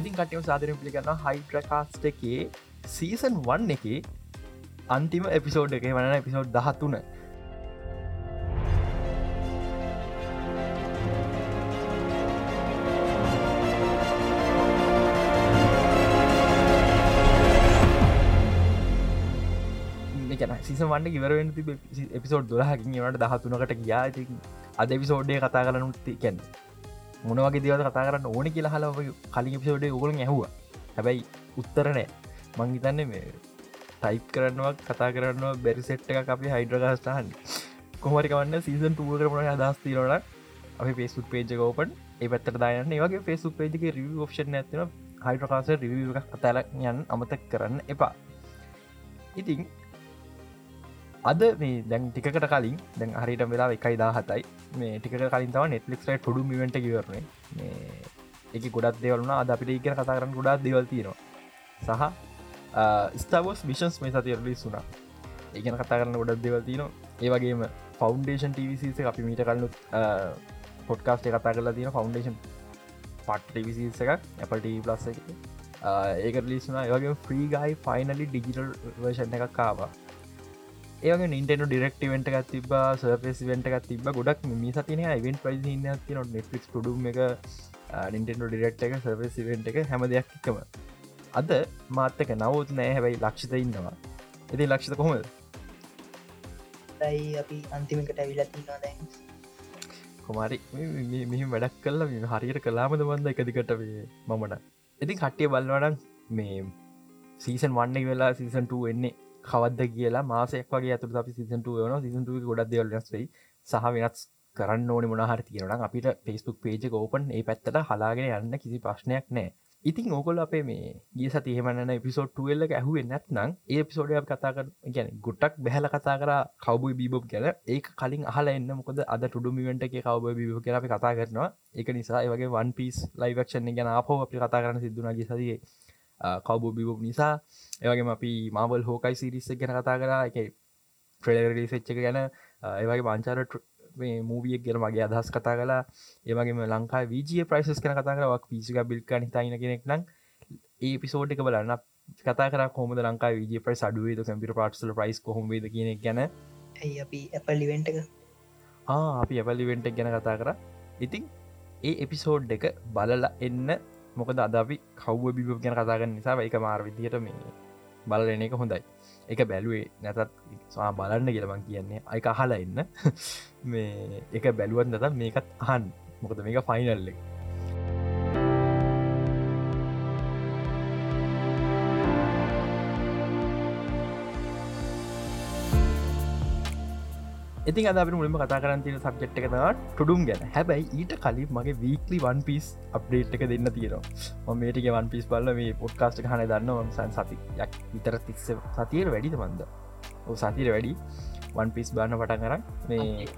ඉතින් කටයම සාදරය පිළිගන්න හයිඩ්‍රකාස්ට එකේ සීසන් වන් එක අන්තිම එපිසෝඩ් එක. වන එපිසෝඩ් දහත්තුන සිස වන්න ඉවරෙන් එපිසෝඩ් දොලහකින් වට දහතුනකට ගියා. ති අද එපිසෝඩ්ඩය කතා කරනුත්ති කැන් මොනවගේ දවද කතා කරන්න ඕන කියලා හල කලින් එපිසෝඩේ ඔගුල ඇහුව හැබැයි උත්තරනෑ මංහිතන්න මේ ටයිප් කරන්නවා කතා කරන්න බැරි සෙට් එක අපි හයිඩ්‍රගස්ටහන් කොමරිකවන්න සීසන් තුූ කරන අදස්තිරන අපි පේසුක් පේජ ඕපන් ඒ පැත්තර දායන්න. ඒවගේ පේසුක් පේජක රිව ෝප්ෂන් ඇතින හයිඩ්‍රකාස රිව එකක් කතාල යන් අමතක් කරන්න එපා. ඉතින් අද මේ දැන් ටිකට කලින් දැන් හරිට වෙලා එකයි දාහතයි. මේ ටික කලින් තව නෙට්ලික්ට ටොඩු මිවට කිවරන්නේ මේ එක ගොඩත් දෙවලුන අද අපිට ඉගෙන කතා කරන්න ගොඩත් දෙවල් තියෙනවා. සහ ස්ටාවෝස් විෂන්ස් මේ සති රලිස් වුනා ඒගෙන කතා කරන්න ගොඩත් දෙවල් තියන ඒවගේම ෆෞන්ඩේෂන් ටවිසිස අපි මීට කලු පොඩ්කාස්ට කතා කරලා තියෙන ෆෞන්ඩේෂන් පට් ටවිසිස එකක් ඇපට ප්ලස් එක. ඒක ලිස්ුනා ඒවගේ Free Guy finally digital version එකක් කාවා ඒ නිටන ඩිරෙක්ටවෙන්ට එකක් තිබ සර්පෙස් වෙන්ට එකක් තිබ ගොඩක් මේ සතින ඉවෙන්ට ප්‍රයිස් තින නෙට්ලික් ඩු එක නිටෙන්ඩ ඩිරෙක්ට එක සර්වස් වෙන්ට එක හැම දෙයක් එකම. අද මාත්තක නවත් නෑ. හැබැයි ලක්ෂිත ඉන්නවා. එති ලක්ෂිත කොහොමද? අපි අන්තිමකට ඇවිලත්තිවා දැන්. කොමරි මෙහි වැඩක් කල්ල හරියට කලාමද බන්ද එකදිකට මමට ඉතින් කට්ටිය බලවනන් මේ සීසන් වන්න වෙලා සීසන්ට එන්නේ කවද්ද කියලා මාසයක් වගේ ඇතුර අපි සිසන්ට වන සිසන්ට ගොඩක් දෙවල් වෙනස්වෙයි සහ වෙනස් කරන්න ඕන මොනහර තියෙනන අපිට පෙස්බුක් පේජ ඕපන් ඒ පැත්තට හලාගෙන යන්න කිසි ප්‍රශ්නයක් නෑ ඉතින් ඕකොල් අපේ මේ ගිය සතියමන්න පිසෝට්ටුවල්ල ඇහුවෙන් නැත්නම් ඒ පිසෝඩයක් කතා කර ගැන ගොටක් බැහල කතා කර කවබයි බීබොබ් ගැල ඒ කලින් අහල එන්න. මොකද අද ටුඩුමිවට එක කවබ බිබ කර අපි කතා කරනවා. එක නිසා ඒවගේ වන් පිස් ලයිවක්ෂණ ගැන අපෝ අපි කතා කරන සිදුනගේ සතියේ. කවබෝ බිබොබ් නිසා. ඒවගේම අපි මාබල් හෝකයි සිරිස්ස ගැන කතා කරා. එක ට්‍රේලරි සච්චක ගැන ඒවගේ පංචාර මූවියක් ගෙන මගේ අදහස් කතා කලා ඒවගේම ලංකා වීජිය ප්‍රයිසස් කන කතා කරවක් පිසික බිල්ක නිතයින කෙනෙක් නම් ඒ පිසෝට් එක බලන්න. කතා කර කොම ලංකා වීජ ප්‍රයි අඩුවේ කම්පිට පාට්සල ප්‍රයිස් කොහොමේද කියන ගැන. ඇයි අපි ඇපල්ලිවෙන්ට එක? අපි ඇපල්ලිවෙන්ට ගැන කතා කර. ඉතින් ඒ එපිසෝඩ් එක බලලා එන්න මොකද අද අපි කව්ව බිබ ගැන කතාගන්න නිසා එක මාර් විදිහට මේ බලන එක හොඳයි. එක බැලුවේ නැතත් සා බලන්න කියලමන් කියන්නේ. අයි අහලා එන්න. මේ එක බැලුවත් නැත මේකත් අහන් මොකද මේක ෆයිනල්ලෙක් ඉතින් අද මුලින්ම කතා කරන්න තියෙන සබ්ජෙට් එක ටුඩුම් ගැන. හැබැයි ඊට කලින් මගේ වීක්ලි වන් පිස් අප්ඩේට් එක දෙන්න තියෙනවා. මේටික වන් පිස් බල්ල මේ පොඩ්කාස්ට හන දන්න වම්සන් සතියක් විතර තිස්ස සතියට වැඩිද මන්ද? ඕ සතිර වැඩි. වන් පිස් බාන්න පටන් කරන්න මේ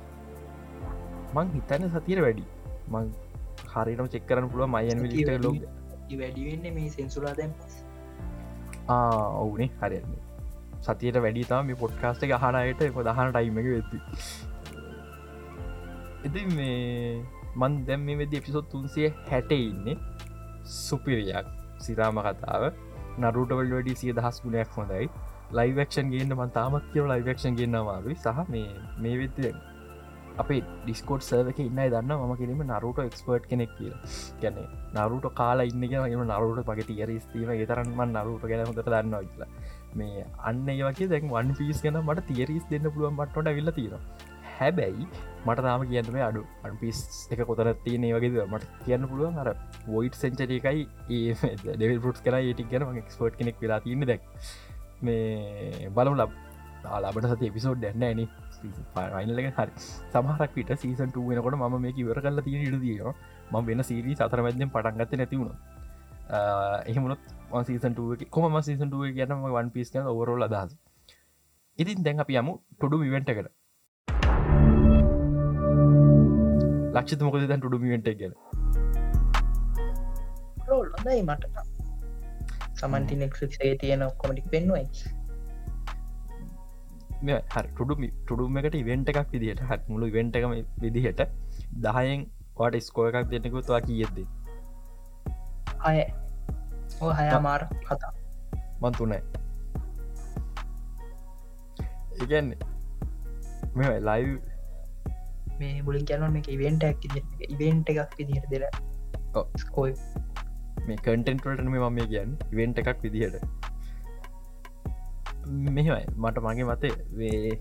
මං හිතන්න සතිර වැඩි. මං හරිනම් චෙක් කරන්න පුළුව මයන් ලෝක වැඩිවෙන්න මේ සෙන්සුරා දැන් ඔවුනේ. හරන්නේ සතියට වැඩි තම මේ පොඩ්කාස්ට එක හනයට එ දහන ටයිම එක වෙති ඉති මේ මන් දැම් මේ වෙදි එපිසොත් තුන්සේ හැට ඉන්නේ සුපිරියක් සිරාම කතාව. නරුටවල් වැඩි සිය දහස් ගුණයක් හොඳයි. ලයිවක්ෂන් ගන්න මන් තාමත් කියව ලයිවක්ෂන් ගන්නවාරුයි සහ මේ මේ වෙති අපේ ඩිස්කෝට් සර්වක ඉන්න දන්න ම කිරීම නරුට එක්ස්පර්ට් කෙනෙක් කිය ගැන නරුට කාලා ඉන්න ම නරුට පගේ තියර ස්තීම තරන්ම නරුට ගැන හොඳට දන්න ඉලා මේ අන්න ඒවගේ දැන් වන් පිස් ගැන මට තියරිස් දෙන්න පුළුවන් මටට විල්ල තියෙන හැබැයි මට තාම කියන්නම අඩු අන් පිස් එක කොතර තියන වගේ මට කියන්න පුළුවන් අර වොයිට් සෙන්චරිකයි ඒ ඩෙවල් පුට් කර ඒටි ගැන ක්ස්පර්ට් කෙනෙක් වෙලා තියන්න දැක් මේ බලු ලබ ලාබට සති එපිසෝඩ් දැන්න ඇන පයිනලක හරි. සමහරක් විට සීසන්ට වෙනකොට ම මේ ඉවර කල්ල තියෙන ඉඩ දියන ම වෙන සීරී සතර මැදෙන් පටන්ගත නැතිවුණ එහෙමුණොත් සීසන්ටුව කොම සීසන්ටුව ගැනම වන් පිස් කන ඔවරෝල අදහස. ඉතින් දැන් අපි යමු ටොඩු විවෙන්ට එකට. ලක්ෂත මොකද දැන් ටුඩු මිවෙන්ට ගැන රෝල්ලොඳයි මට. සමන්ටි නෙක්ේ තියෙන ඔක්කොමටික් පෙන්නුවයි හරි ටුඩු ටුඩුම එකට ඉවෙන්ට එකක් විදිහට හත් මුළු වෙන්ට එකම විදිහට දහයෙන් වාට ස්කෝ එකක් දෙන්නෙකුත්වා කියද්දේ අය ඕ හය මාර කතා මන් තුනයි ඒගැන්නේ මෙ ලයිව් මේ බුලින් කැන මේ ඉවෙන්ට ඇක් ඉවෙන්ට එකක් විදිහට ඔව්. ස්කෝයි මේ කටෙන්ටවලට මේ මම කියන්න ඉවෙන්ට එකක් විදිහට. මෙහයි මට මගේ මතේ වේ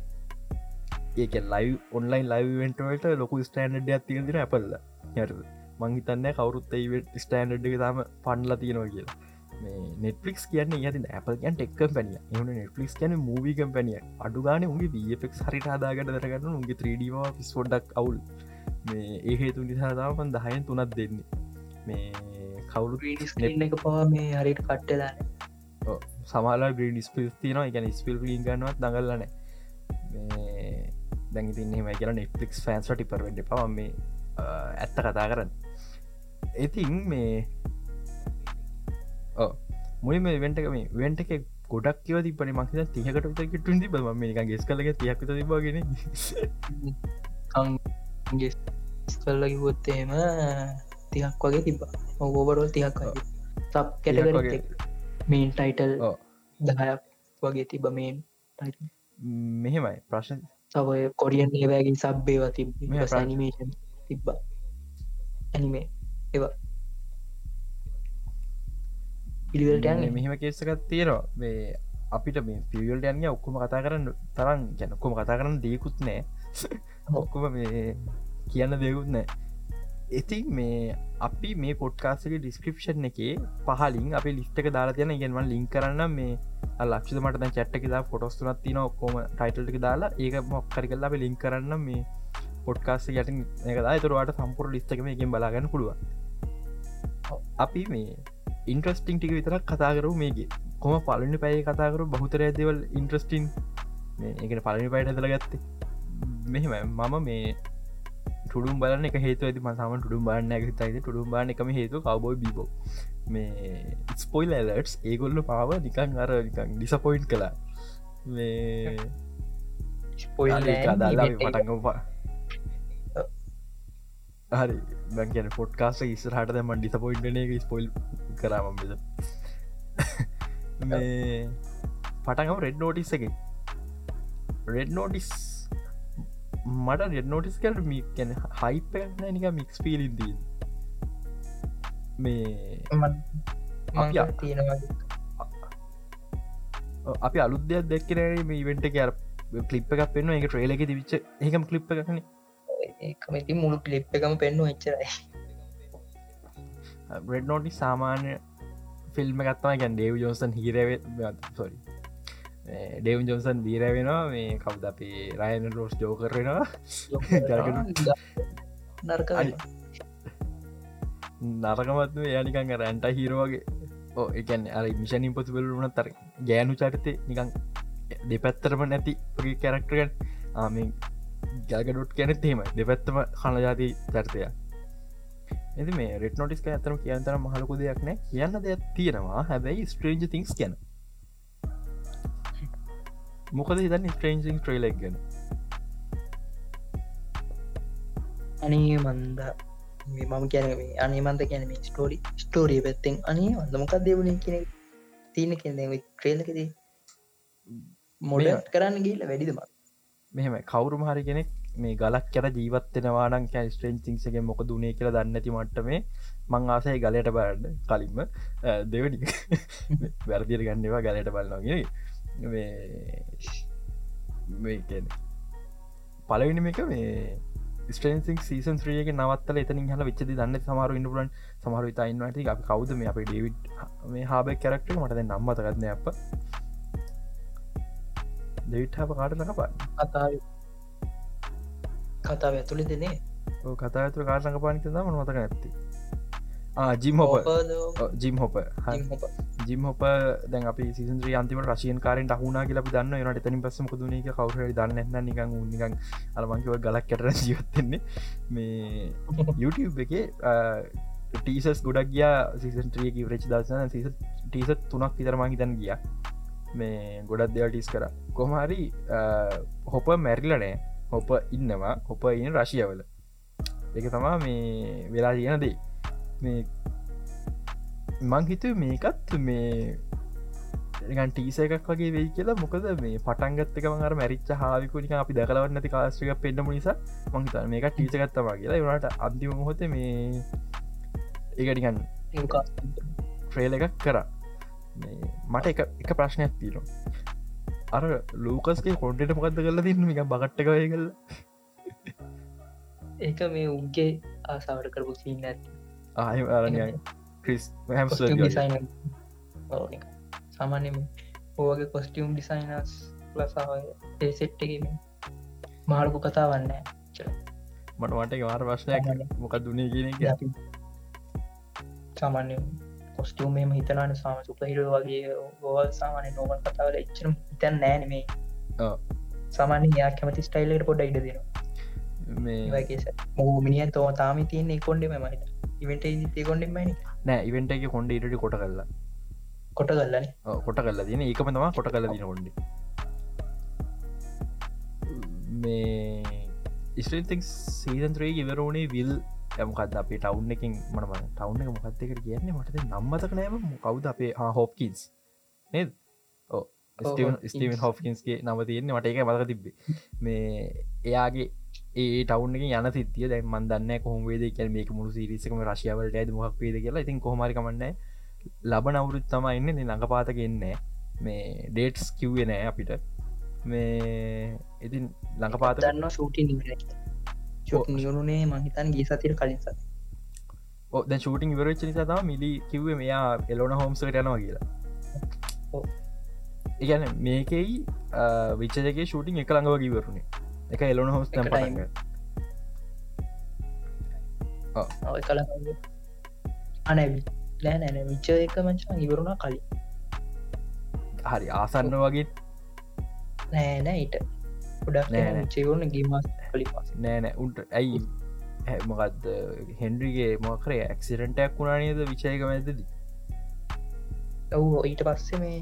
ඒක ලයි ඔන්ලයින් ලයිවෙන්ටවලට ලොකු ස්ටන්ඩ් ඇතිකදින ඇපල්ල යට මංහිතන්න කවරුත් ස්ටන්ඩ් එක තම පන්ලා තියෙනවා කියලා නෙටලික් කියන්න ඇති ඇපල්ගන් ටෙක් පැනිය එහුන නෙටලික් කියන මූවී කම්පැනිය අඩුගාන උගේ බක් හරි හදාගට දරගන්න උගේ 3ඩවා පිස්වොඩ්ඩක් අවුල්. මේ ඒ හේතු නිසාතාවපන් දහයෙන් තුනත් දෙන්නේ. මේ කවුරු එක පවා මේ හරිට කට්ටදාන සමාලා ග්‍රීන් ස්පිල් තියන එක ස්පිල් ගන්නවත් දඟල්ලන දැඟතින්නේ කියලා නෙට්ලික් ෆෑන්ස්ට ටිපරවෙන්ඩ පව මේ ඇත්ත කතා කරන්න. ඉතින් මේ මුලිම වෙන්ටකම වෙන්ට එක ගොඩක් කිව තිබන මක්ද තියකට කිටුන් තිබ ම එක ගෙස් කලක තියක්ත තිබගෙන ගේ කල්ල කිවොත්තේම තියක් වගේ තිබ ඔගෝබරෝල් තියක් සබ් කැටග මේන් ටයිටල්. දහයක් වගේ තිබ මේන් මෙහෙමයි. ප්‍රශ්න? තවය කොරියන් ඒවෑගින් සබ්බේවා තිබ මේ නිමේෂන් තිබ්බා. ඇනිමේ ඒවා පිළිවලට යන්න. මෙහෙම කේසකත් තියෙනවා. මේ අපිට මේ පිියල්ට යන්න ඔක්කොම කතා කරන්න තරන් ගැන ඔක්කොම කතා කරන්න දෙකුත් නෑ ඔක්කොම මේ කියන්න දෙකුත් නෑ ඉතින් මේ අපි මේ පොඩ්කාසක ඩිස්ක්‍රපෂන් එකේ පහලින් අපි ලිස්ටක දාලා තියෙන ඉගෙන්වන් ලිින් කරන්න මේ ලක්ෂ මට චට්ක දා ෆොටස්තුනත් තින ඔක්කොම ටයිටල්ක දාලා. ඒක මොක්කරි කල්ලා අපි ලිින් කරන්න මේ පොඩ්කාස යට එකදා තුරවාට සම්පුර ලිස්ටකම එකෙන් බලාගන්න පුළුව අපි මේ ඉන්ට්‍රස්ටිං ටික විතරක් කතාකරු මේගේ කොම පලනි පැයි කතාකරු බහුතර ඇදවල් ඉන්ට්‍රස්ටිං ඒකට පලනි පයිට ඇදල ගත්තේ. මෙහෙම මම මේ ටුඩුම් බලන්න එක හේතු ඇති මසාම ටුඩුම් බාන්න ඇ තයිද ටුඩුම් බාන එකම හේතු කවබෝයි බිබෝ මේ ස්පොයිල් ඇලට්ස් ඒගොල්ල පාව නිකන් අර නිකන් ඩිසපොයින්් කලා මේ දාලා පටගපා හරි බැගන පොට්කාස ඉස්රහට දම ඩිසපොයින්ටන එක ස්පොයිල් කරම බෙද මේ පටගම රෙඩ් නෝටිස් එක රෙඩ් නෝටිස් මට රෙඩ් නෝටිස් කර මි කැන හයිපන නික මික්ස් පිලින්දී මේ අපි අ- තියෙනවා. අපි අලුත් දෙයක් දැක්කන මේ ඉවෙන්ට කර කලිප් එකක් පෙන්න්න එක ට්‍රේල එක තිවිච ඒකම කලිප් එකන ඒකමති මුළු කලිප් එකම පෙන්නු එච්චරයි. රෙඩ් නෝටි සාමාන්‍ය ෆිල්ම් එකත්වා ගැන් ඩේව් ජෝසන් හිරව සොරි ඩේවන් ජොන්සන් දීර වෙනවා මේ කවුද අපේ රයන රෝස් ජෝ කරෙනවා නර්ක නරකමත්ම යනිකන් රැන්ට හිරෝගේ ඕ එකන් අර මිෂන් ඉම්පොසිබල් වන තර ගෑනු චරිතය නිකං දෙපැත්තරම නැති පගේ කැරක්ටරගන් ආම ගල්ගඩොට් කැනෙත් හෙම දෙපැත්තම හන ජාති චර්තය ඇති මේ රෙට නොටිස්ක ඇතරම කියන්තර මහලකු දෙයක් නෑ. කියන්න දෙයක් තියෙනවා. හැබැයි ස්ට්‍රේජ තිංස් ගැන. මොකද හිතන්න ස්ට්‍රේන්සිං ට්‍රේලක් ගැන? අනේ මන්ද මම කියන මේ අනේ මන්ද කියන මේ ස්ටෝරි ස්ටෝරිය පැත්තෙන් අනේ මන්ද මොකක් දෙවුණ කෙන තියන කෙ ට්‍රේලකද මොඩ කරන්න ගිල්ල වැඩිදම මෙහෙම කවුරු හරි කෙනෙක් මේ ගලක් කර ජීවත්වෙනවානන් කෑ ස්ට්‍රේන්සිංසගේ මොක දුනේ කියල දන්නති මට්ට මේ මං ආසය ගලයට බාඩ කලින්ම දෙවනි වැරදිර ගන්නවා ගලයට බලන්නගේ මේ පලවිනි එක මේ ස්ටේන්සිං සීසන් ්‍රියක නවත්තල එතනින් හල විච්චද දන්න සමාරු ඉන්නපුලන් සමහරු ඉතයින්නට අපි කවද මේ අප ඩේවිඩ් මේ හාබ කරක්ට මට නම්මතගත්න අප දෙවිට් හප කාටලක පා කතාව ඇතුළි දෙනේ කතා ඇතුර කාටලක පානිත දම මතක ඇත්ති? Jim Hopper Jim Hopper Jim Hopper දැන් අපි සිසින්ද්‍රී අන්තිම රශයෙන් කාරෙන් හුනා කියලා දන්න නට තනින් පස්සම දුනක කවර දන්න නිකං නිකං අලමංකිව ගලක් කැටර ජීවත්තෙන්නේ මේ YouTube එක ටීසස් ගොඩක් ගියා සිසන්ට්‍රියක රච් දසන ටීස තුනක් විතරමංහි තැන් ගිය. මේ ගොඩක් දෙවල් ටිස් කර. කොමහරි හොප මැරිලනෑ හොප ඉන්නවා. හොප ඉන්න රශියවල එක තමා මේ වෙලා තියෙන දේ. මේ මං හිතුව මේකත් මේ ටීස එකක් වගේ වෙයි කියලා. මොකද මේ පටන්ගත්තක මර මැරිච්ච හාවිකුනික අපි දකලවන්න ඇති කාස්ට්‍රික පෙන්න්න නිසා මංහිත මේක ටීසගත්තවා කියලා. වනට අන්තිම හොත මේ ඒකටිකන් ට්‍රේල එකක් කර. මට එක ප්‍රශ්නයක් තිීනවා අර ලෝකස්ගේ කොන්ටට මොකක්ද කරලා තින්න? එක බගට්ටකය කල ඒක මේ උන්ගේ ආසාවට කරපු සින්න ආය ක්‍රිස් සාමාන්‍යම ඕගේ කොස්ටියම් ඩිසයිනස් ලසාය ඒ සෙට්ටකීම මාළුපු කතා වන්න මටවට වාර ප්‍රශ්නයක්. මොකක් දුනේ කියන සාමාන්‍ය කොස්ටියම් මෙම හිතනන සාම සුපහිර වගේ. ඕවල් සාමානය නොමල් කතාවල එච්චරම් හිතන් නෑනමේ සාමාන්‍ය යා කැමති ස්ටයිල්ලට පොඩ ඉඩ දෙනවා. මේකේස මෝ මිනිියන් තෝ තාම තියන්නේ කොන්ඩෙම මහිත ඉවට ඉතේ කොන්ඩෙමයි නෑ. ඉවෙන්ට එක කොන්ඩ ඉට කොට කරලා. කොට කල්ලන කොට කල්ලා තින ඒකම තම කොට කල දින කොඩ මේ ස්ටතික් සීතන්ත්‍රේ ඉවරෝණේ විල් යමකද අපේ ටවුන් එකින් මනම ටවුන් එක මොකත්තකට කියන්නේ? මටද නම්මතක නෑම කවුද අපේ හෝප්කින්ස් නේද ස්ටවන් හෝෆකින්ස්ගේ නම තියෙන්නේ. මට එක මතක තිබ්බේ. මේ එයාගේ ඒ ටවන් යන සිතිය දැන් මන්දන්න කොහොමේද කියල. මේක මුළු සිරිසකම රශයාවලට ඇද මොක් වේද කියලා. ඉතින් කොහමරිකමන්නේ ලබන අවුරුත් තම ඉන්න. ළඟ පාතකෙන්නේ මේ ඩේට්ස් කිව්වෙ නෑ අපිට. මේ ඉතින් ළඟ පාත දන්න ෂූටි නිවරුණේ මහිතන් ගේ සතිර කලින් සත ඕ ෂූටිං වරච්ච නිසාතම මිලි කිව්වේ මෙයා එලෝන හෝම්සට යනවා කියලා ඉගැන මේකෙයි විච්චජගේ ෂූටිං එක ළඟ. වගේ වරුණේ එක එලෝන හෝස් ඔය කල අනැවි නෑ නෑන විච්ච එක මචා ඉවරුණා කලින්. හරි ආසන්න වගේ? නෑනෑ ඊට. ගොඩක් නෑ චේවුණ ගේමස් කලි නෑනෑ උන්ට ඇයි? මොකක්ද හෙන්ඩරිගේ මොකරේ ඇක්සිරෙන්ටක් වුණානේද විචයක මැදදී ඔව් ඊට පස්සේ මේ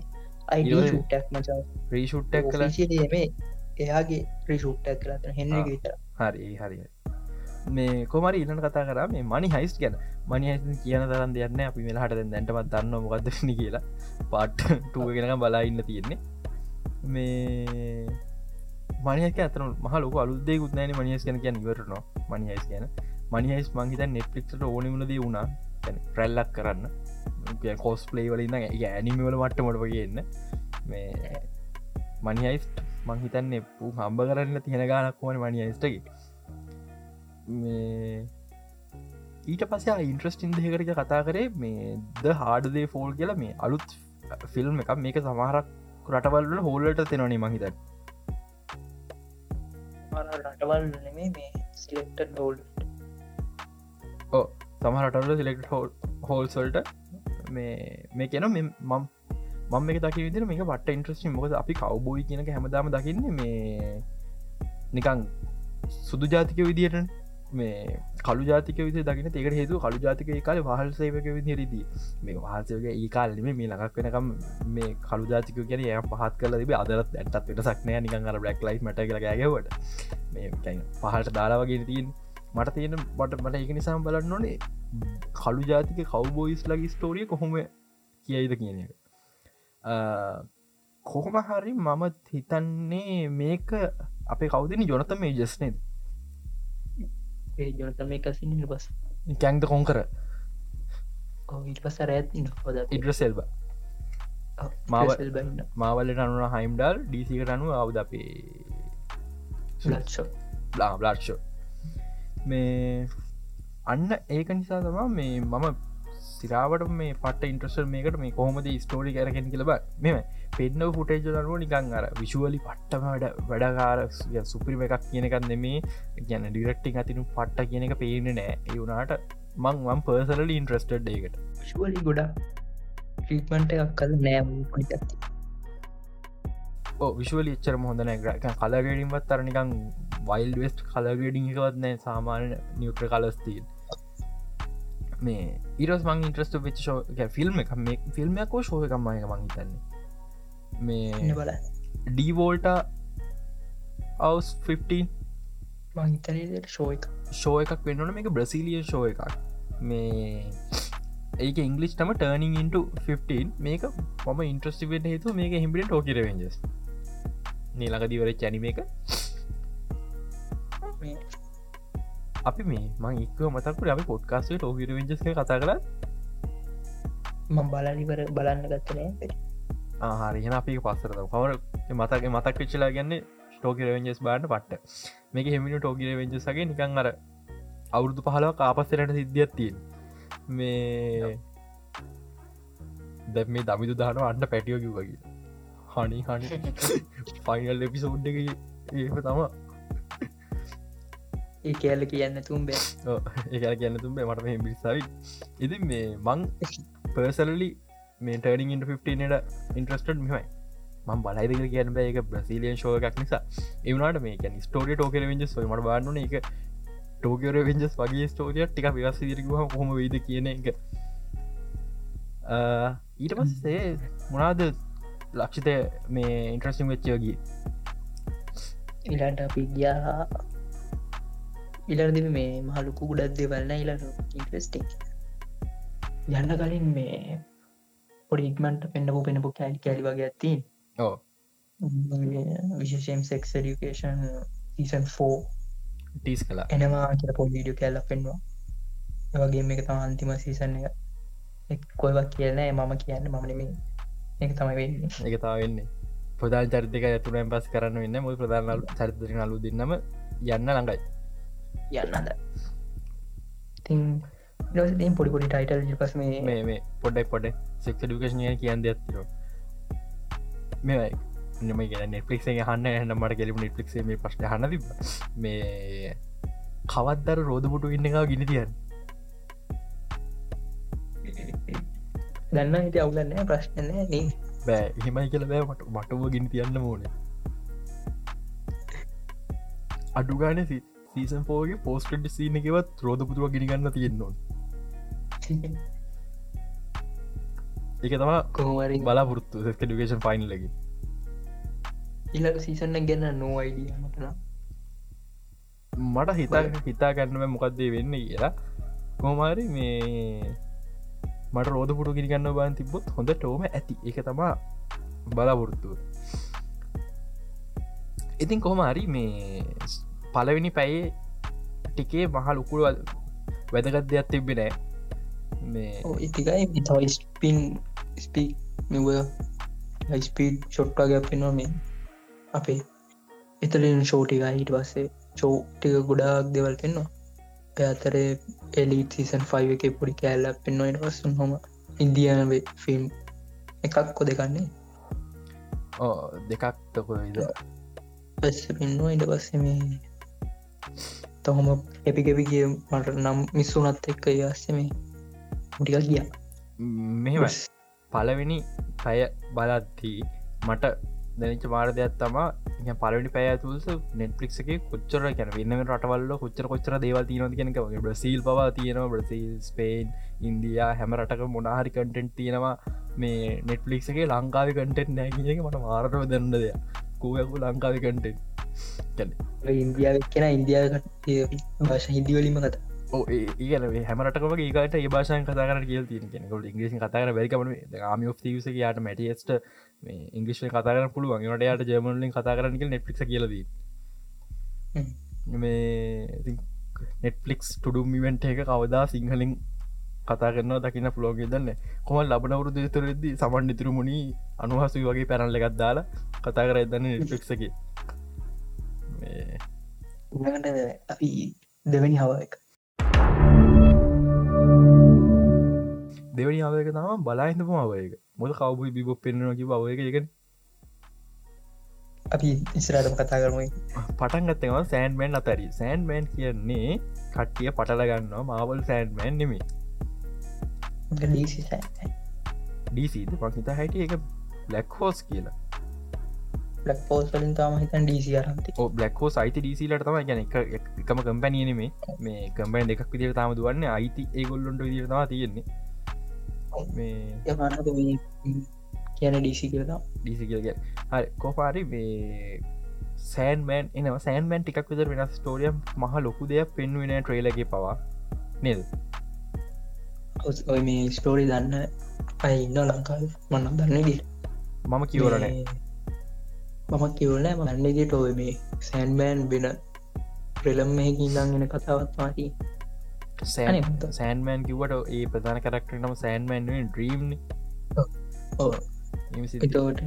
අයිටක් මචා. රීෂුට්ටක් කල මේ එයාගේ ්‍රීෂුට්ටක් කලත හෙන්ඩි විතර හරි හරි. මේ කොමරි ඉන්න කතා කර. මේ මනි හයිස් ගැන. මනි කියන තරන් දෙයන්න අපි මෙලාහට දැන්ටමත් දන්න මොකක්දන කියලා. පාට්ටුව ගෙනක බලා ඉන්න තියෙන්නේ. මේ මනික ඇතන මහ ලොක අලුදේ ගුත්නෑන මනිස් ගැන කියන්න ඉවරනවා මනිහයිස් ගැන. මනිහයිස් මංහිත නෙට්ලික්ට ඕනිමුලද වුණා. ප්‍රැල්ලක් කරන්න කෝස් පලේ වලින්න ඇනිමවල මට්ටමට වගේන්න මේ මනිහයිස් මංහිතන්න පු හම්බ කරන්න තියෙන ගානක් වන මනිහයිස්ටගේ මේ ඊට පස ඉන්ට්‍රස්ටින් දෙකට කතා කරේ මේ ද හාඩදේ ෆෝල් කියලා මේ අලුත් ෆිල්ම් එකක්. මේක සමහරක් රටවල්ල හෝල්ලට තෙනවනේ මහිත රටවල් ඩෝල් ඕ සමහරටල්ල සිලෙක්ට හෝල් හෝල්සල්ට මේ මේ කියන මම් මම එක දකි විදිර මේක වට ඉන්ට්‍රස්ටිම් මොකද අපි කවබෝයි කියනක හැමදාම දකින්න මේ නිකං සුදු ජාතික විදියට මේ කළු ජාතික විදි දකින ඒකට හේතු කළු ජාතික කාල වහල් සේවක විදිරදී මේ වහසයක ඒ කාලම මේ ළඟක් වෙනකම් මේ කළු ජාතික කියන ය පහත් කල තිබ අදරත් ඇටත් වෙන සක්නය නිකන් අර බ්ලක් ලයි් මට කලගැවට මේ පහට දාලා වගේ තියෙන් මට තියෙන මට මට එක නිසාම් බලන්න ඕනේ කළු ජාතික කවබෝයිස් ලගේ ස්ටෝරිය කොහොම කියයිද කියන එක. කොහොම හරි මම හිතන්නේ මේක අපේ කවුදනි ජොනත මේ ජස්නේද ජොනත මේ කසින පස් කැන්ද කොංකර ඊට පස රැත් හොද ඉඩ්‍රසෙල්බ මාව මාවලට අනුන හයිම්ඩල් ඩීසිකට අනුව අවුද අපේ බ්ලාෂෝ මේ අන්න ඒක නිසා තමා මේ මම සිරාවට මේ පට ඉන්ට්‍රසල් මේකට මේ කොහොමද ස්ටෝරි කරගෙන කියලබ මෙම පෙන්න්න ෆුටේජ දරුව නිකං අර විශුවලි පට්ටම වැඩ වැඩකාර සුපිරිම එකක් කියනකක් නෙමේ. ගැන ඩිරක්ටි අතිනු පට්ට කියන එක පේන නෑ. ඒවුනාට මං වම් පර්සලලි ඉන්ට්‍රස්ටඩ් ඒකට. ශුවලි ගොඩා ට්‍රීටමන්ට එකක් කල නෑම පනිත විශවල එච්චර හොඳන කලගඩින්වත් තරනිකං වයිල් වෙස්ට කලගඩිං එකවත්නෑ සාමාන්‍ය නිියුට්‍ර කලස්තිීන් මේ ඉරස් මං ඉන්ට්‍රස්ට වෙච් ෂෝ ෆිල්ම් එක මේ ෆිල්ම්යකෝ ශෝය එකම්මයක මංහිතන්නේ මේ බල ඩීවෝල්ට අවස් 15 මහිතනයට ශෝය එක ෂෝ එකක්. වෙන්නන මේක බ්‍රසිලිය ෂෝ එකක්. මේ ඒක ඉංගලිස්ටම ටර්නිං ඉන්ට 15 මේක පොම ඉන්ට්‍රස්ටිවෙන් හේතු මේක හිමිට ටෝකිරවෙන්ජස් නීලඟදිවර චැනිම එක? අපි මේ මං එක්ව මතකට අපි පොඩ්කාස්ේ ටෝකිර වෙන්ජස් කතා කර මං බලනිවර බලන්න ගත්තනෑ ආහරිහෙන අපි පස්සරත කවර මතක මතක් වෙච්චලා ගන්න ටෝකිර වෙන්ජස් බාට පට්ට. මේක හෙමිට ටෝකිර වෙන්ජසගේ නිකං අර අවුරුදු පහලව කාපස්සරට සිද්ධියත් තියෙන් මේ දැ මේ දමිදු දාන අන්න පැටියෝකි වගේ හනි හනි. ෆයිනල් එපිසෝඩ් එක ඒ තම ඒ කෑල්ල කියන්න තුම්බේ ඒ කියන්න තුම්බේ මට මේ බිස්සාවි ඉති මේ මං පර්සලලි මේ ටර්නිින් ඉට 15ට ඉන්ට්‍රස්ටඩ් මෙමයි මං බලයිද කියන්න බෑ. එක බ්‍රසිලියන් ශෝය එකක් නිසා. එවනට මේ ස්ටෝඩි ටෝකර වෙන්ජස් මට බාන්නන එක ටෝකර වෙන්ජස් වගේ ස්ටෝරිය ටික විවස් දිරකුහ හොම වේද කියන එක. ඊට පස්සේ මොනාද ලක්ෂිතය මේ ඉන්ට්‍රසිම් වෙච්චයෝගී ඉලට අපි ගියා. ඉලරදි මේ මහලුකු ගුඩත් දෙවල්න්න ඉලට ඉන්ට්‍රස්ටික් යන්න කලින් මේ පොඩි ඉක්මට පෙන්න්නපු පෙනපු කෑලි කැලි වගේ ඇත්තින් ඕ විශෂම් සෙක් ඩිකේෂන් සීසන් ෆෝ ටීස් කලා එනවා කියල පොල් විඩිය කැල්ල පෙන්වා ඒවගේ මේ තම අන්තිම සීසන් එක. කොයිවක් කියලනෑ මම කියන්න මමනම එක තමයි වෙන්නේ. එක තා වෙන්නේ. ප්‍රධාන චරිතක ඇතුරෙන් පස් කරන්න වෙන්න. මුල් ප්‍රධාන චරිතර අලු දෙන්නම යන්න ළඟයි. යන්නද ඉතින් ඩ පොඩිපොඩි ටයිටල් පස් මේ මේ මේ පොඩ්ඩයි පොඩ සෙක් ඩිකේෂනය කියන්න ඇතිර මේයි නම නෙට්ලික් හන්න හන්න මට කෙලි නෙට්ලික් මේ ප්‍රශ්න හන්න තිබ මේ කවත්දර රෝධපුටු ඉන්න එක ගිනි තියන් දන්න හිට අවුලන්න ප්‍රශ්නය නේ. බෑ හෙමයි කියල බෑ මට මටුව ගිනි තියන්න මෝන අඩුගාන සීසන් පෝගේ පෝස්ටඩ් සීන එකවත් රෝධපුතුව ගිනිගන්න තියෙන්නවා එක තම කොහමරි බලාපොරත්තු ඩිකේෂන් ෆයින් ලගේ ඉලක සීසන්න ගැන්න නෝ අයිඩිය මටන මට හිතා හිතා ගන්නව මොකක්දේ වෙන්න කියලා. කොමාරි මේ මට රෝධ පුටු ගිනිගන්න බාන් තිබොත් හොඳ ටෝම ඇති. එක තමා බලාපොරොත්තුව ඉතින් කොහමරි මේ පලවෙනි පැයේ ටිකේ මහල් උකුළුවල් වැදගත් දෙයක් තිබෙනෑ මේ ඉතිකයි තයි ස්පින් ස්පී මෙව ස්පීඩ් ෂොට්ටාගයක් පෙනවා මේ අපේ එතලින් ෂෝටික හිට පස්සේ. චෝටික ගොඩාක් දෙවල් පෙන්වා පැතරේ එලිට සීසන් 5 එක පොඩි කෑල්ල පෙන්වයිට පස්සුන් හොම ඉන්දියන ෆිල්ම් එකක් කොදකන්නේ දෙකක්තකොයිද පස්ස පෙන්වා ඉට පස්සේ මේ තොහොම එපිකෙපිගේ මට නම් මිස්සුනත් එක්ක අස්සේ මේ ටික ගිය. මෙහෙම පලවෙනි පැය බලද්දී මට දැනිච මාර දෙයක් තමා පලනි පැය තුස නෙට්ලික් එක කොච්චර කැන වෙන්න රටවල්ල කොච්චර කොච්චර දේවල් තියන කෙනක බ්‍රසිල් පවා තියෙනවා බ්‍රසිල් ස්පේන් ඉන්දයා හැම රටක මොනාහරි කටෙන්ට් තියෙනවා මේ නෙට්ලික් එකේ ලංකාව කටෙන්ට් නෑකික මට මාරටව දන්න දෙය කෝයකු ලංකාව කටෙන්ට් ඉන්දියාව කෙන ඉන්දියාව භාෂ හිදිවලීම කත ඒන හැමටකම ඒකට ඒ භාෂය කතාර තිය කෙනෙකට ඉංග්‍රීසි කතාර බැරිකම ආම ෝස් යාට මැටියස්ට මේ ඉංග්‍රිශ්ය කතාර පුළුවන්. ට යට ජමලින් කතා කරනක නෙට්ලික් කියලද මේ නෙට්ලික්ස් ටුඩුමිවෙන්ට එක කවදා සිංහලින් කතා කරන්න දකින්න පුලෝග දන්න කොම ලබනවරු දෙතුරෙද්දි සමන් නිතුරමුණි අනුහසු වගේ පැරල්ල එකත් දාලා කතා කර එදන්න නෙට්ලික්සකි අපි දෙවැනි හව එක දෙවනි අවක තම බලාහිඳපු අවයක මොද කවබයි බිබොක් පෙන්න්නනකි බව එක එකන අපි ඉස්රට කතා කරමයි පටන් ගත්තවා සෑන්මෑන් අතරි. සෑන්මෑන් කියන්නේ කට්ටිය පටල ගන්නවා මාවල් සෑන්මෑන් නෙමේ ඩීසිද පහිත හැට එක බ්ලක් හෝස් කියලා. ලක් පෝස්ලින් තම හිතන් ඩීසි අරන්ති බ්ලක්හෝ සයිති ඩීසිලට තම ගැන එකම කම්පැනීනේ මේ කම්පැන් එකක් විදිර තාම දුවන්න අයිති ඒගොල්ලොන්ට විදිරවා තියෙන්නේ කියන ඩීසි කියතා ඩීසි කියග හරි කෝපාරි මේ සෑන්මෑන් එනවා සෑන්මෑන් ටිකක් විතර වෙනස් ස්ටෝරියම් මහ ලොකු දෙයක් පෙන්වෙන ට්‍රේලගේ පවා නෙල් ඔය මේ ස්ටෝරි දන්න අය ඉන්න ලංකාව මන්නම් දන්න දී මම කිවරනේ මම කිවල මන්නදිට ඔය මේ සැන්බෑන් වෙන ප්‍රෙලම් මෙහකි ඉඳන්ගෙන සෑන්මෑන් කිවට ඒ ප්‍රධාන කරක්ට නම සෑන්මෑන්ුවෙන් ඩ්‍රීම් ඕ එතෝට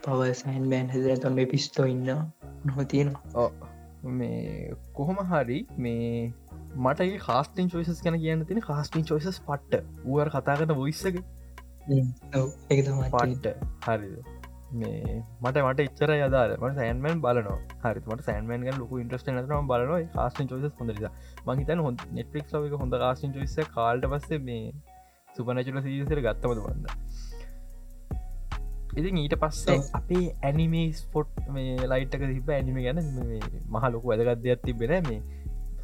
පව සයින් බෑන් හැදර තොම පිස්තෝ ඉන්න නොතියෙන මේ කොහොම හරි මේ මට කාස්ටින් චෝයිසස් ගැන කියන්න තින කාස්ටින් චෝයිසස් පට්ට. වුවර කතාකට බොයිස්සක පට්ට. හරිද මේ මට මට එච්චර යදාර මට සෑන්මන් බලන හරිමට සෑන්මන් ලොක ඉන්ට්‍රස්ට නතරම බලන කාස්ටින් චෝයිස හොඳ මහිතන් හො නෙට්ලික් ලක හොඳ කාස්ටින් චෝයිස කාල්ට පස්සේ මේ සුපනචල සීසර ගත්තමද වන්න ඉතින් ඊට පස්සේ. අපේ ඇනිමේ ස්පොට් මේ ලයිට්ක තිබ ඇනිම ගැන මේ මහ ලොකු වැදගත් දෙයක් තිබෙන මේ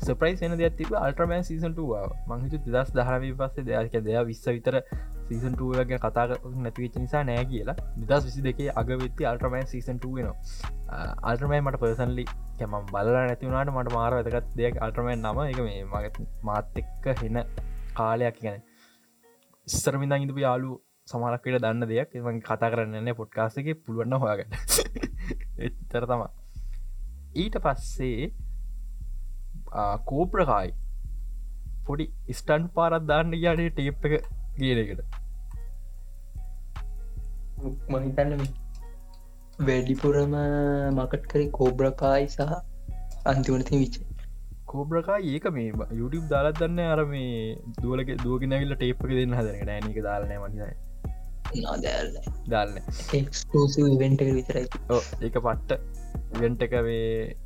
සප්‍රයිස් එන දෙයක් තිබ අල්ට්‍රමෑන් සීසන්ටවා මංහිතු දස් දහරවී පස්සේ දෙයක දෙයක් විස්ස විතර සීසන්ටුවගේ කතා නැතිවෙච්ච නිසා නෑ කියලා. නිදස් විසි දෙකේ අගවෙත්ති අල්ට්‍රමෑන් සීසන්ටුව වෙනවා. අල්ට්‍රමෑ මට පර්සන්ලි කැමම් බල නැතිවුණට මට මාර වැදගත් දෙයක් අල්ට්‍රමෑන් නම. එක මේ මගත් මාත් එක්ක හෙන කාලයක් ගැන ඉස්සරමිඳ ඉඳපු යාලු සමහලක්කට දන්න දෙයක්. එම කතා කරන්න පොට්කාසක පුළුවන්න හොයාගන්න. එතර තමා ඊට පස්සේ කෝප්‍රකායි පොඩි ස්ටන් පාරත් දාන්න යානේ ටේප් එක ගේනකට මහිතන්න වැඩිපුරම මකට් කරි කෝබ්‍රකායි සහ අන්තිවනති විච්ච කෝබ්‍රකා ඒක මේ යුටම් දාලත් දන්න අර මේ දුවලක දුවගෙනවිල්ල ටේප්ක දෙන්න හදරට නෑනක දාලන එක්ස්කෝසි ඉවෙන්ට විතරයි. ඒක පට්ට ඉවෙන්ට එක වේ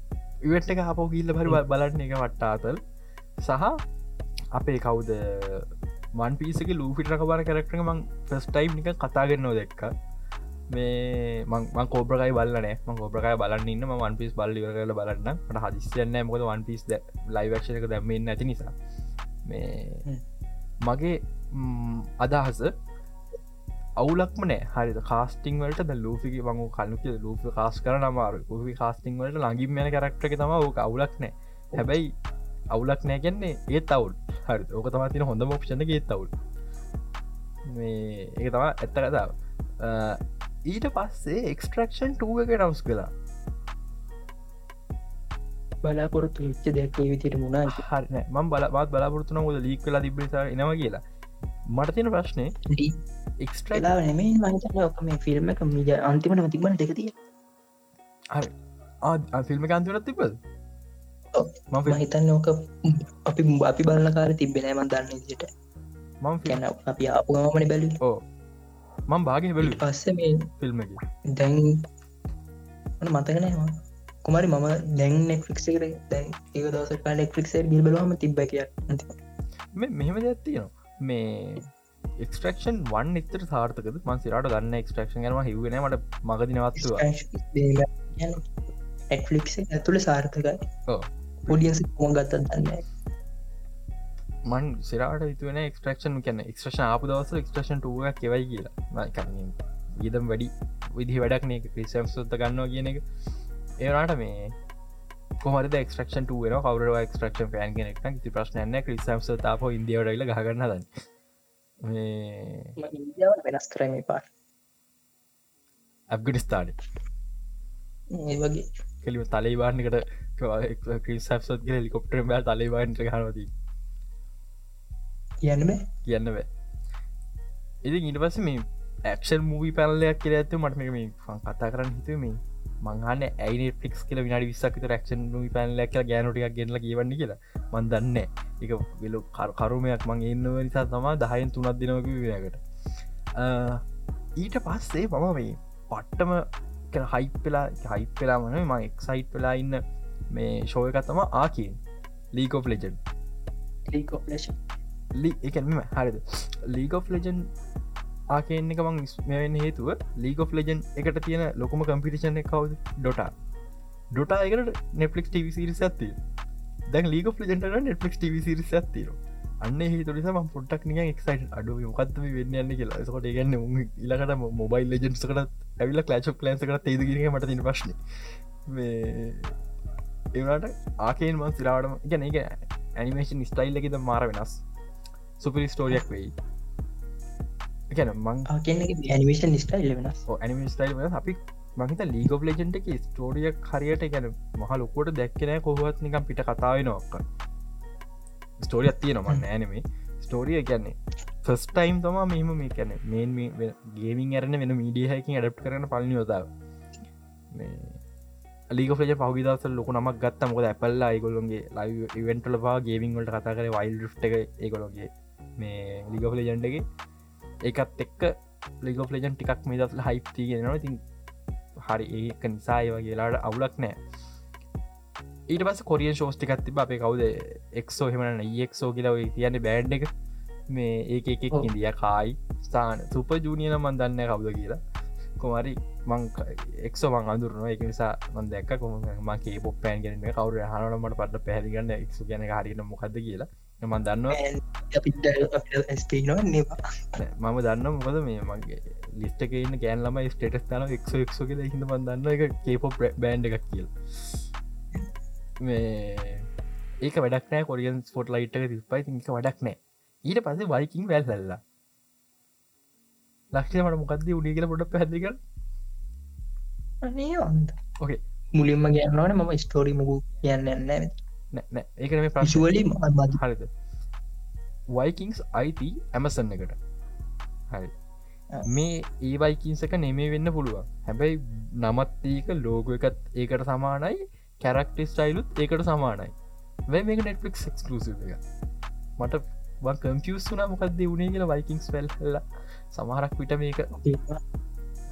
ඉවට එක හපෝ කිල්ල පරි බලන්න එක වට්ටාතල්. සහ අපේ කවුද මන් පිසක ලූෆිට කබර කරක්ටක මං ෆස්ටයිම් එක කතාගෙන්න්නෝ දෙක්ක. මේ මං කෝබ්‍රකයි බලන ම කෝබ්‍රකය බලන්න ඉන්න. වන් පිස් බල්ලි කරල බලන්න. ට හදිස්යන්න මොද වන් පිස් ලයිවක්ෂක දැම්මෙන් ඇති නිසා. මේ. මගේ අදහස අවුලක්ම නෑ. හරි කාස්ටිං වලට ද ලූපිකි මං කලුක ලූප කාස් කර නමාරු ලූපි කාස්ටිං වලට ලඟින් යන කරක්ටක තම ඕක. අවුලක් නෑ. හැබැයි අවුලක් නෑ කියන්නේ ඒත් අවුල්. හරි ඕක තම තින හොඳ මොක්ෂණ ඒත් අවුල්. මේ ඒ තම ඇත්ත කතාව. ඊට පස්සේ එක්ස්ට්‍රක්ෂන් ටුව එක නවස් කලා බලාපොරොත්තු විච්ච දෙයක් ඒ විතිට මුණා හරි මම් බලවත් බලාපොරත්තුන ොද ලීක් කලා තිබ්බසා එනවා කියලා. මට තියෙන ප්‍රශ්නය එක්ස්ට්‍රලා වෙලා නෙමේ මහිතන්න ඔක මේ ෆිල්ම් එක මිජ අන්තිමට තිබන දෙකතිය ෆිල්ම් කාන්තිවනත් තිබද ඔව්. මහිතන්න ඕක අපි අපි බලන කාර තිබෙනෑමන් දන්න දිට මම කැන අපි ආපුගමනි බැලි ඕ මං භාගෙන බැලු පස්ස මේ ෆිල්ම් දැන් මතකනෑම කුමරි මම දැන් නෙක්ෆික්සකට දැන් ඒ දවස නෙක්ෆික්සේ ගිල් බලවාම තිබ්බ කිය මේ මෙහෙම දෙයක්තියනවා මේ එක්ස්ට්‍රක්ෂන් වන් එතර සාර්ථකද? මන් සිරට ගන්න එක්ස්ට්‍රක්ෂන් ගනම හිවන මට මගදිනවත්තුව නෙක්ෆලික් ඇතුළ සාර්ථකයි. පොඩියන්ස කොම ගත්තත් දන්න මන් සිරට විතුවන එක්ස්ට්‍රක්ෂන් කැන එක්ස්ට්‍රෂන් ආපු දවස එක්ස්ට්‍රෂන් ටුව කෙවයි කියලා. ගීදම් වැඩි විදි වැඩක් නේ. ක්‍රිසම් සුත්ත ගන්නවා කියන එක. ඒරට මේ කොමද ක්ස්ට්‍රක්ෂන් ුව කවර ක්ස්ට්‍රක්ෂන් පෑන් කෙනෙක් ති ප්‍රශ්නයන්න ක්‍රිසම්ස තාප ඉන්දියවටයිල ගන්නද මේ ඉන්දියාව වෙනස් කරම පා ඇබ්ගනිස්ථාන ඒ වගේ කෙලිම තලයිවාන්නකට ක්‍රිසප්සත් හෙලිකොප්ටර බෑ තලයිවාන්ට හනවති කියන්න කියන්න බෑ. ඉති ඉට පස මේ ඇක්ෂන් මූවි පැල්ලයක් කියල ඇතු මට මේ මේ ෆන් කතා කරන්න හිතුව මේ මංහන්න ඇයි ෆික්ස් කියල විනාඩි විස්සක් රක්ෂන් මූවි පැල්ලක් ගෑනටික් ගෙනල කියවන්න කියලා. මන් දන්න එක වෙලු කරුමයක් මං එන්නව නිසා තමා දහයෙන් තුනත් දෙනවක විනකට ඊට පස්සේ මම මේ පට්ටම හයිප්පෙලා හයිප්පෙලා මන ම එක්සයිට් වෙලා ඉන්න මේ ශෝයකත් තම ආකින් ලීකෝ ලෙජන් ලීකොපලේෂන් එකම හරිද? ලීග ලෙජන් ආකෙන් එක මං මෙවෙන්න හේතුව ලීග ලෙජන් එකට තියෙන ලොකම කම්පිටිෂන් කවද? ඩොටා ඩොටා එකට නෙපලික් ටව සිරිස ඇත්තිය දැන් ලීග ලෙජන්ට නෙටලික් ටව සිරිස ඇත්තිර අන්න හේතුරස ම පොට්ටක් නිය එක්සයිට අඩු මොකත්ම වෙන්න යන්න කියලා. සකොට ගන්න ඉලකට මොබයිල් ලෙජන්ස්කට ඇවිල කලාච් ලන්සකට තේදගීම මට තින ප්‍රශ්න. ඒට ආකෙන් මන් සිරාවටම ගැන එක ඇනිමේෂන් ස්ටයිල් එකද මාර වෙනස්. සුපිරි ස්ටෝරියක් වෙයි. ගැන මං ඇනිමේෂන් ස්ටයිල් වෙනස්. ඇනිම ස්ටයිල් වෙන අපි මහිත ලීගෝ ලෙජන්ට එක ස්ටෝරියක් හරියට ගැන මහ ලොකොට දැක්කනෑ කොහොත් නිකම් පිට කතාව නොක්ක ස්ටෝරියක් තිය නොමන්න ඇනමේ ස්ටෝරිය කියන්නේ ෆස් ටයිම් තම මෙම මේ කැන මේන් ගේමින් ඇරන වෙන මීඩියහකින් ඇඩප් කරන පලනි යොතාව ලීක ්‍රජ පහවිදස ලොක නමක් ගත්ත. මොද ඇපල්ලා ඒගොලොන්ගේ ලයි ඉවෙන්ටලවා ගේමින්වලට කතා කර වයිල් ් එක ඒගොලොගේ මේ ලිග ලජන්ටගේ ඒකත් එක්ක ලිග ලජන් ටිකක් මේ දස්ල හයිප්ති ගෙනවා තින් හරි ඒක නිසාය වගේලාට අවුලක් නෑ ඊට පස් කොරිය ශෝස්ටිකත් තිබ අපේ කවුද? එක්සෝ හෙමන ඒක්සෝ කියලව තියන්නේ බෑන්් එක. මේ ඒක එකෙක් ඉදිය කායි ස්ථාන සුප ජූනියන මන් දන්න කවුද කියලා. කොමරි මං එක්සෝ මං අඳුරන එක නිසා මන් දැක් කොම මගේ පොප් පෑන් ගෙන කවර හනමට පට පැහදිගන්න එක්සු ගැන හරින මොකද කියලා. මන් දන්නවා. මම දන්න මොකද මේ මගේ ලිස්ටක ඉන්න ගෑන් ලම ස්ටේටස් තන එක්ෝ එක්ෝ කියල. හිද බඳන්න එක කේපො බෑන්් එකක් කියල් ඒක වැඩක් නෑ කොරියන් ස්පොට් ලයිට් එක තිස්පයි තික වැඩක් නෑ. ඊට පසේ වයිකින් වැල් සැල්ලා ලක්ෂමට මොකක්ද උඩි කියල පොට පැදික ඕකේ මුලින්ම ගන්නවන මම ස්ටෝරි මුකු කියන්න එන්න නෑ ඒකන මේ ප්‍රශුවලි හරිද? වයිකින්ස් අයිති ඇමසන්න එකට. හරි. මේ ඒවයිකින්සක නෙමේ වෙන්න පුළුවන්. හැබැයි නමත් ඒක ලෝග එකත් ඒකට සමානයි කැරක්ටි ස්ටයිලුත් ඒකට සමානයි. වැ මේක නෙට්ලික් ක්ලසිව එක මට කම්පියස් වුනා මොකක්ද වුණේ කියලා වයිකින්ස් වෙල්ල සමහරක් විට මේක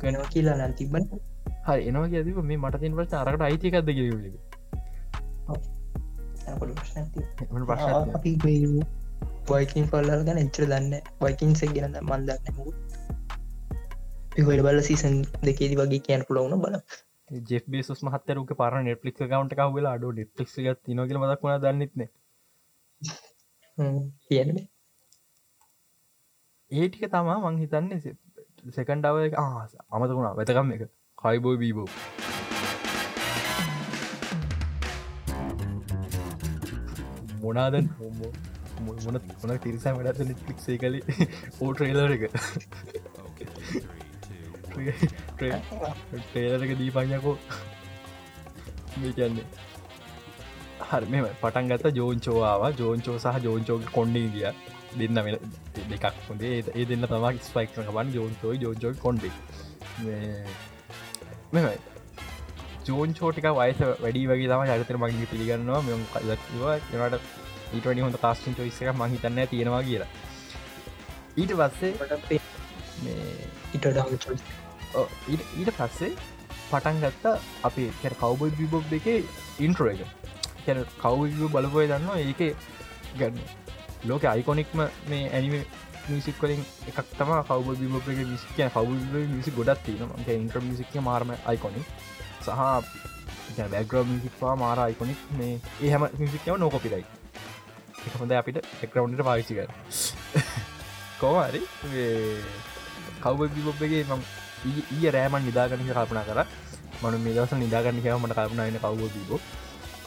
කනවා කියලා නම් තිබන හරි එනවා ඇතිව මේ මට තින් පට අරකට අයිතිකක්ද කිරේ ප්‍රශ්න වයිකින් පල්ලල් ගැන එච්චර දන්න වයිකින්සක් ගෙනද මන්දන්න මුත් හොට බල සීසන් දෙකේදි වගේ කියන්න පුලවුණ බල ජෙක් බේසුස් මහතරක පර නෙට්ලික් කවන්ට කවල අඩ නෙට්ලික් තිනගල මදක් වුණ දන්නෙත්න කියන ඒටික තමා මං හිතන්නේ සෙකන්ඩාව එක ආස අමතකුණා වැතකම් එක කයිබෝ බීබෝ මොනාද මොන මොන තිරිසා වැඩ නෙට්ලික්සේ කලි ඕට්‍රේලර එක ටේලක දීපඥකෝ මේ කියන්නේ. හරි මෙම පටන් ගත ජෝන්චෝවාව ජෝන්චෝ සහ ජෝන්චෝක කොන්්ඩේ ගිය. දෙන්න වෙන දෙකක් හොඳේ. ඒ දෙන්න තමක් ස්පයික් බන් ජෝන්චෝයි ජෝන්චෝයි කොන්්ඩේ මෙම ජෝන්චෝටික වයස වැඩි වගේ තම ජගතර මගින් පිළිගන්නවා මෙම කලත්වා යනට ඊටනි හොඳ කාස්ටින් චොයිස්සක මහිතන්න තියෙනවා කියලා. ඊට පස්සේ ඉට ඊට පස්සේ පටන් ගත්ත අපි කැ කවබයි බිබොබ් එක ඉන්ට්‍රෝ එක. කැන කවබ බලපොය දන්නවා ඒක ගන්න ලෝක අයිකොනික්ම මේ ඇනිම මිසික් වලින් එකක් තම කවබ බිබොබ් එක විසික කවබ මිසි ගොඩත් තින ඉන්ට්‍ර මිසික මාර්ම අයිකොනික් සහ බැග්‍රව මිසික්වා මාර අයිකොනික් මේ ඒ හැම මිසික්ව නෝකොපිරයි හොඳ අපිට එක්රවන්ට පාවිච්චි කර කෝවාරි කවබ බිබොබ්ගේ මම ඊය රෑමන් නිදාගනික කල්පනා කර. මනු මේ දවස නිදාගන්න කියව මට කල්පනයින කවබීබෝ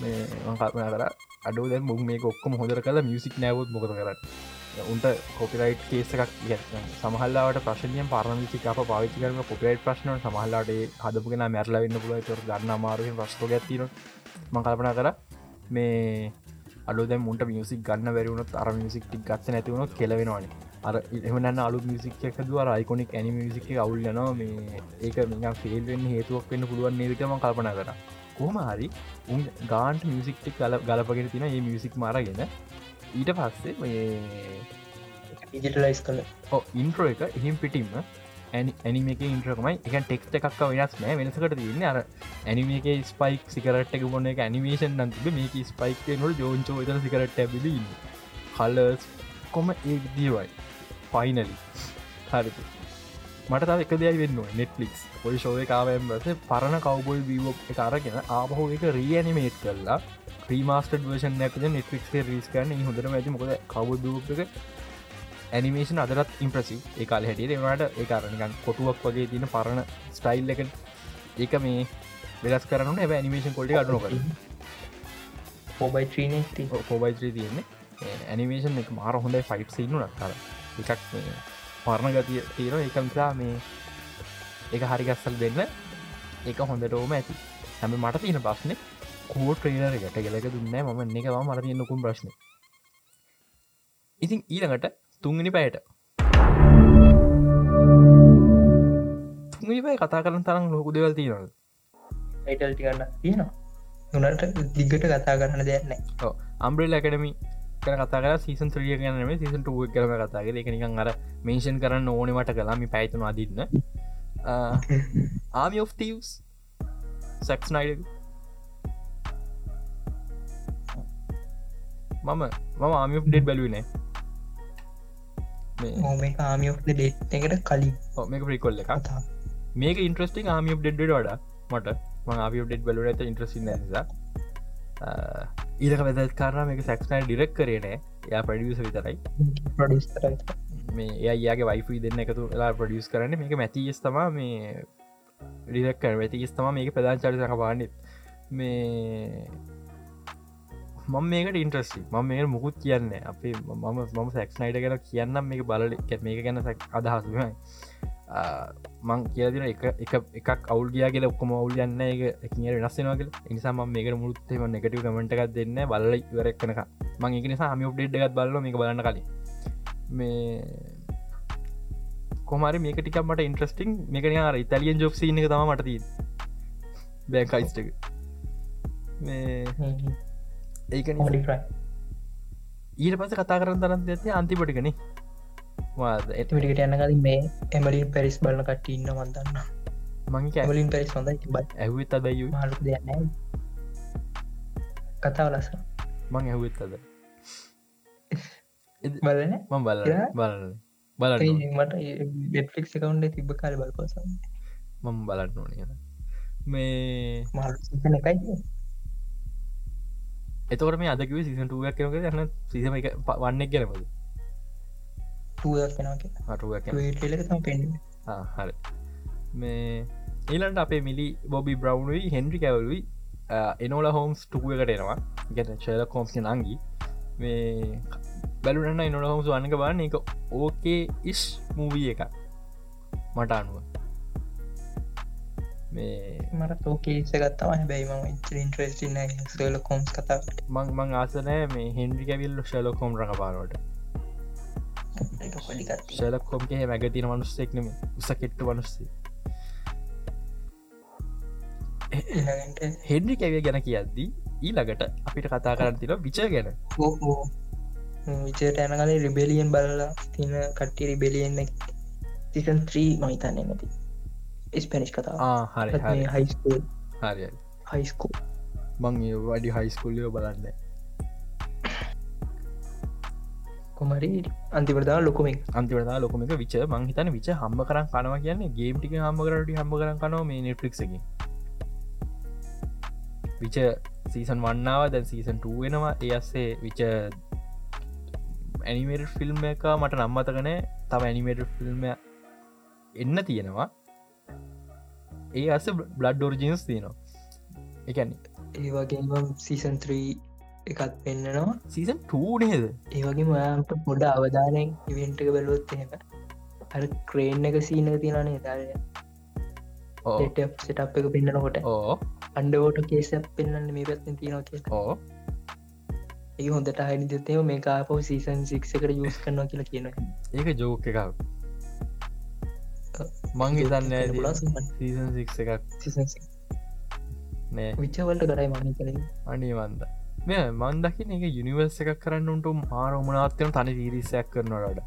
මේ කල්පනා කර අඩු දැ මුක් මේ ඔක්කොම හොදර කල මියසික් නෑවොත් මොකද කරන්න? උන්ට කොපිරයිට් කේසකක් සමහල්ලාට ප්‍රශ්නය පරමිචි අප පාවිචි කරන කොපිරයිට් ප්‍රශ්න සමහල්ලාට හදපුගෙන මැරල වෙන්න පුල තොර ගන්න අමාරුවෙන් ප්‍රශ්ට ගැතින මංකල්පනා කර මේ අඩු දැ මුන්ට මියසික් ගන්න වැරුණුත් අර මියසික් ටික් ගත්ත නැතිවුණොත් කෙලවෙනවානේ. අර එමනන්න අලු මිසික්ක දුවර අයිකොනික් ඇනි මිසික අවුල්ලනවා මේ ඒක මිග ෆෙල්වෙන් හේතුවක් වෙන්න පුළුවන් නේදකම කල්පන කර. කොහම හරි උන් ගාන්ට මියසික්ටක් ගල ගලපගෙන තින ඒ මියසික් මරගෙන ඊට පස්සේ ඉජිටලයිස් කල ඉන්ට්‍රෝ එක එහිම් පිටිම්ම ඇනිම එක ඉන්ට්‍රකමයි එක ටෙක්ට එකක් වෙනස් නෑ. වෙනසකට තින්න අර ඇනිම එක ස්පයික් සිකරට එක මොන්න එක ඇනිමේෂන් නන්තිබ මේක ස්පයික් නොට ජෝන්චෝ ත සිකරට ඇබිලි කල්ලස් කොම ඒ ෆයිනලි හරි මට තව එක දෙයක් වෙන්න නෙට්ලික්ස් පොයි ශෝය කාවයන් බස පරණ කවබොයි බීවෝ එක අරගෙන ආපහෝ එක රියනිමේට් කරලා ප්‍රීමස්ට වර්ෂන් නැක නෙට්ලික් රිස් කරන හොඳර ඇති මොකද කවබ එක ඇනිමේෂන් අදරත් ඉම්ප්‍රසි ඒකාල හැටියට එනට ඒකාරනිකන් කොටුවක් වගේ තින පරණ ස්ටයිල් එක ඒක මේ වෙලස් කරන ඇ ඇනිමේෂන් කොල්ඩි අඩුන කර පෝබයි ත්‍රීන පෝබයි ත්‍රී තියන්නේ. ඇනිමේෂන් එක මාර හොඳයි ෆයිට් සින්නු නත්තර එකක් පරණ ගතිය තියෙන එකමසා මේ එක හරිගස්සල් දෙන්න. එක හොඳටෝම ඇති. හැම මට තියෙන ප්‍රශ්න කෝ ට්‍රේනර එකට ගෙලක දුන්න ම එක මට තිය නොකුම් ප්‍රශ්න. ඉතින් ඊළඟට තුන්ගනි පැයට. තුන්ගනි පයි කතා කරන තරම් ලොකු දෙවල් තියෙනවද? ටයිටල් ටිකන්න තියෙනවා. උනට දිගට කතා කරන්න දෙයන්න අම්බ්‍රල් ඇකඩමි කර කතා කර සීසන් ත්‍රිය ගනම සීසන් ටුව කරම කතාගේ එකනිකන් අර මේෂන් කරන්න ඕනවට කලාමි පැයිතුන අදින්න. ආමි of තීවස් සැක්ස් නයිඩ මම මම ආමි ඩෙඩ් බැලුවනේ මේ ආමියෝ ඩෙට් එකට කලින්. මේක ප්‍රිකොල්ල එක මේක ඉන්ට්‍රස්ටිං ආමිය ඩෙඩ් වඩ. මට. ම ආිය ඩෙඩ් ඇත ඉන්ට්‍රසි නිසා ඊරක වැදත් කාරන මේක සැක්ස්නයි ඩිරෙක් කරනෑ යා පඩියස විතරයි. ප්‍රඩිස් මේ ඒයාගේ වයිෆී දෙන්න එකතු ලා ප්‍රඩියස් කරන්න. මේක මැතිස් තම මේ ඩිරක් කර ඇති ස්තම මේක ප්‍රධාන චරිතක පාන්න. මේ මම මේකට ඉන්ට්‍රස්ටි ම මේ මුකුත් කියන්න අපේ මම මම සැක්ස්නයිට ගැන කියන්නම් මේක බලල. මේක ගැන අදහසුමයි මං කියදින එක එකක් අවුල් ගියගේ ඔක්කොම අවුල් යන්න එක එකිට වෙනස්සෙනවාගේ නිසාම මේක මුළුත්තේම නෙගටව කමට එකක් දෙන්න බල්ල ඉවරක්නක මං එක නිසා හමි ඔප්ඩේට් එකත් බලල මේක බලන්න කලින්. මේ කොමරි මේක ටිකක් මට ඉන්ට්‍රස්ටිං මේකන අර ඉතාලියන් ජොක් සින්න එක තම මටති බෑකයිස්ට මේ ඒක ඊට පස කතා කරන්න තරන් ඇති අන්තිපටිකනේ ඇතිමිටිකට යන්න කලින් මේ එමලින් පැරිස් බලන කට ඉන්න මන්දන්න මං ඇමලින් පැරිස් හොඳයි බ ඇහුත් අදයු මාලු දෙයන්න කතාව ලස මං ඇහුත් අද. බලන මං බල බලන්න. බලන්න මට ෙට්ලික් කවුන්ඩ තිබ කාල බලපස මම බලන්න ඕන මේ මාලු එකයි එතවට මේ අදකිව සිසටුවක් කියක යන්න සිසම එක වන්නෙක් ගැනපද ටලක පෙන් හරි. මේ ඒලන්ට අපේ මිලි බොබි බ්‍රව්නුයි හෙන්රි කැවලුයි එනෝල හෝම්ස් ටුකුවකට එනවා. ගැන ශල කෝම්ස් නංගි මේ බැලුනන්න එනොල හෝම්ස් වන්නක බන්න එක ඕකේ ඉස් මූවී එක මට අනුව. මේ මට තෝකේසගත්තම හැබැයි ම ඉන්ට්‍රස්ටින සල කෝම්ස් කතා මං මං ආසනෑ මේ හෙන්ඩි කැවිල්ල ශලකෝම් රඟ පාරවට ශලක් කොම්ගේ මැගතින මනුස්සෙක් නෙම උස කෙට්ට වනුස්සේ හෙන්ඩි කැවිය ගැන කියද්දී ඊළඟට අපිට කතා කරන්න තිල විච ගැන. විචයට යනගල රිබෙලියන් බලලා තින කට්ටි රිබෙලියෙන් තිසන් 3 මහිතන්නේ නැති. ස්පනිෂ් කතා හරි හයිස්කූල් හරි. හයිස්කෝ මං වඩි හයිස්කුල්ලියෝ බලන්න කොමරි අන්තිවරදා ලොකුම අන්තිවරදා ලොකමක විච මංහිතන විච හම්බ කරන්න කනවා කියන්නේ ගේම්ටික හම්බ කරට හම්බ කරන්න කනවා මේ නෙට්ලික්සකි විච සීසන් වන්නාව දැන් සීසන් ටුවෙනවා ඒ අස්සේ විච ඇනිමේට ෆිල්ම් එක මට නම්මතකන තම ඇනිමේට ෆිල්ම් එන්න තියෙනවා. ඒ අස බ්ලඩ් ෝර්ජිනස් තියනවා. එකැන ඒ වගේ සීසන් 3 එකත් පෙන්න්නනවා සීසන් ටනේද ඒවගේ මයාට පොඩ අවධානයෙන් ඉවෙන්ටක බැලුවොත් එහෙම. අර ක්‍රේන් එක සීනක තිනනේ දාරය සටප් එක පෙන්න්නනකොට ඕ අන්ඩවෝට කේසක් පෙන්න්න මේ පැත්තින් තියනවා කිය ඕ ඒ හොඳට හනි දතේම මේ කාපව සීසන් සික්සකට යස් කරනවා කියලා කියන ඒක ජෝක එකක්. මං හිතන්න සීසන් සික් එකක්. නෑ. විච්චවලට කරයි මනි කලින් අනිවන්ද මෙ මන්දකින එක යුනිවර්ස එකක් කරන්නට මාර උමනාත්යන තනි විරිසයක් කරනට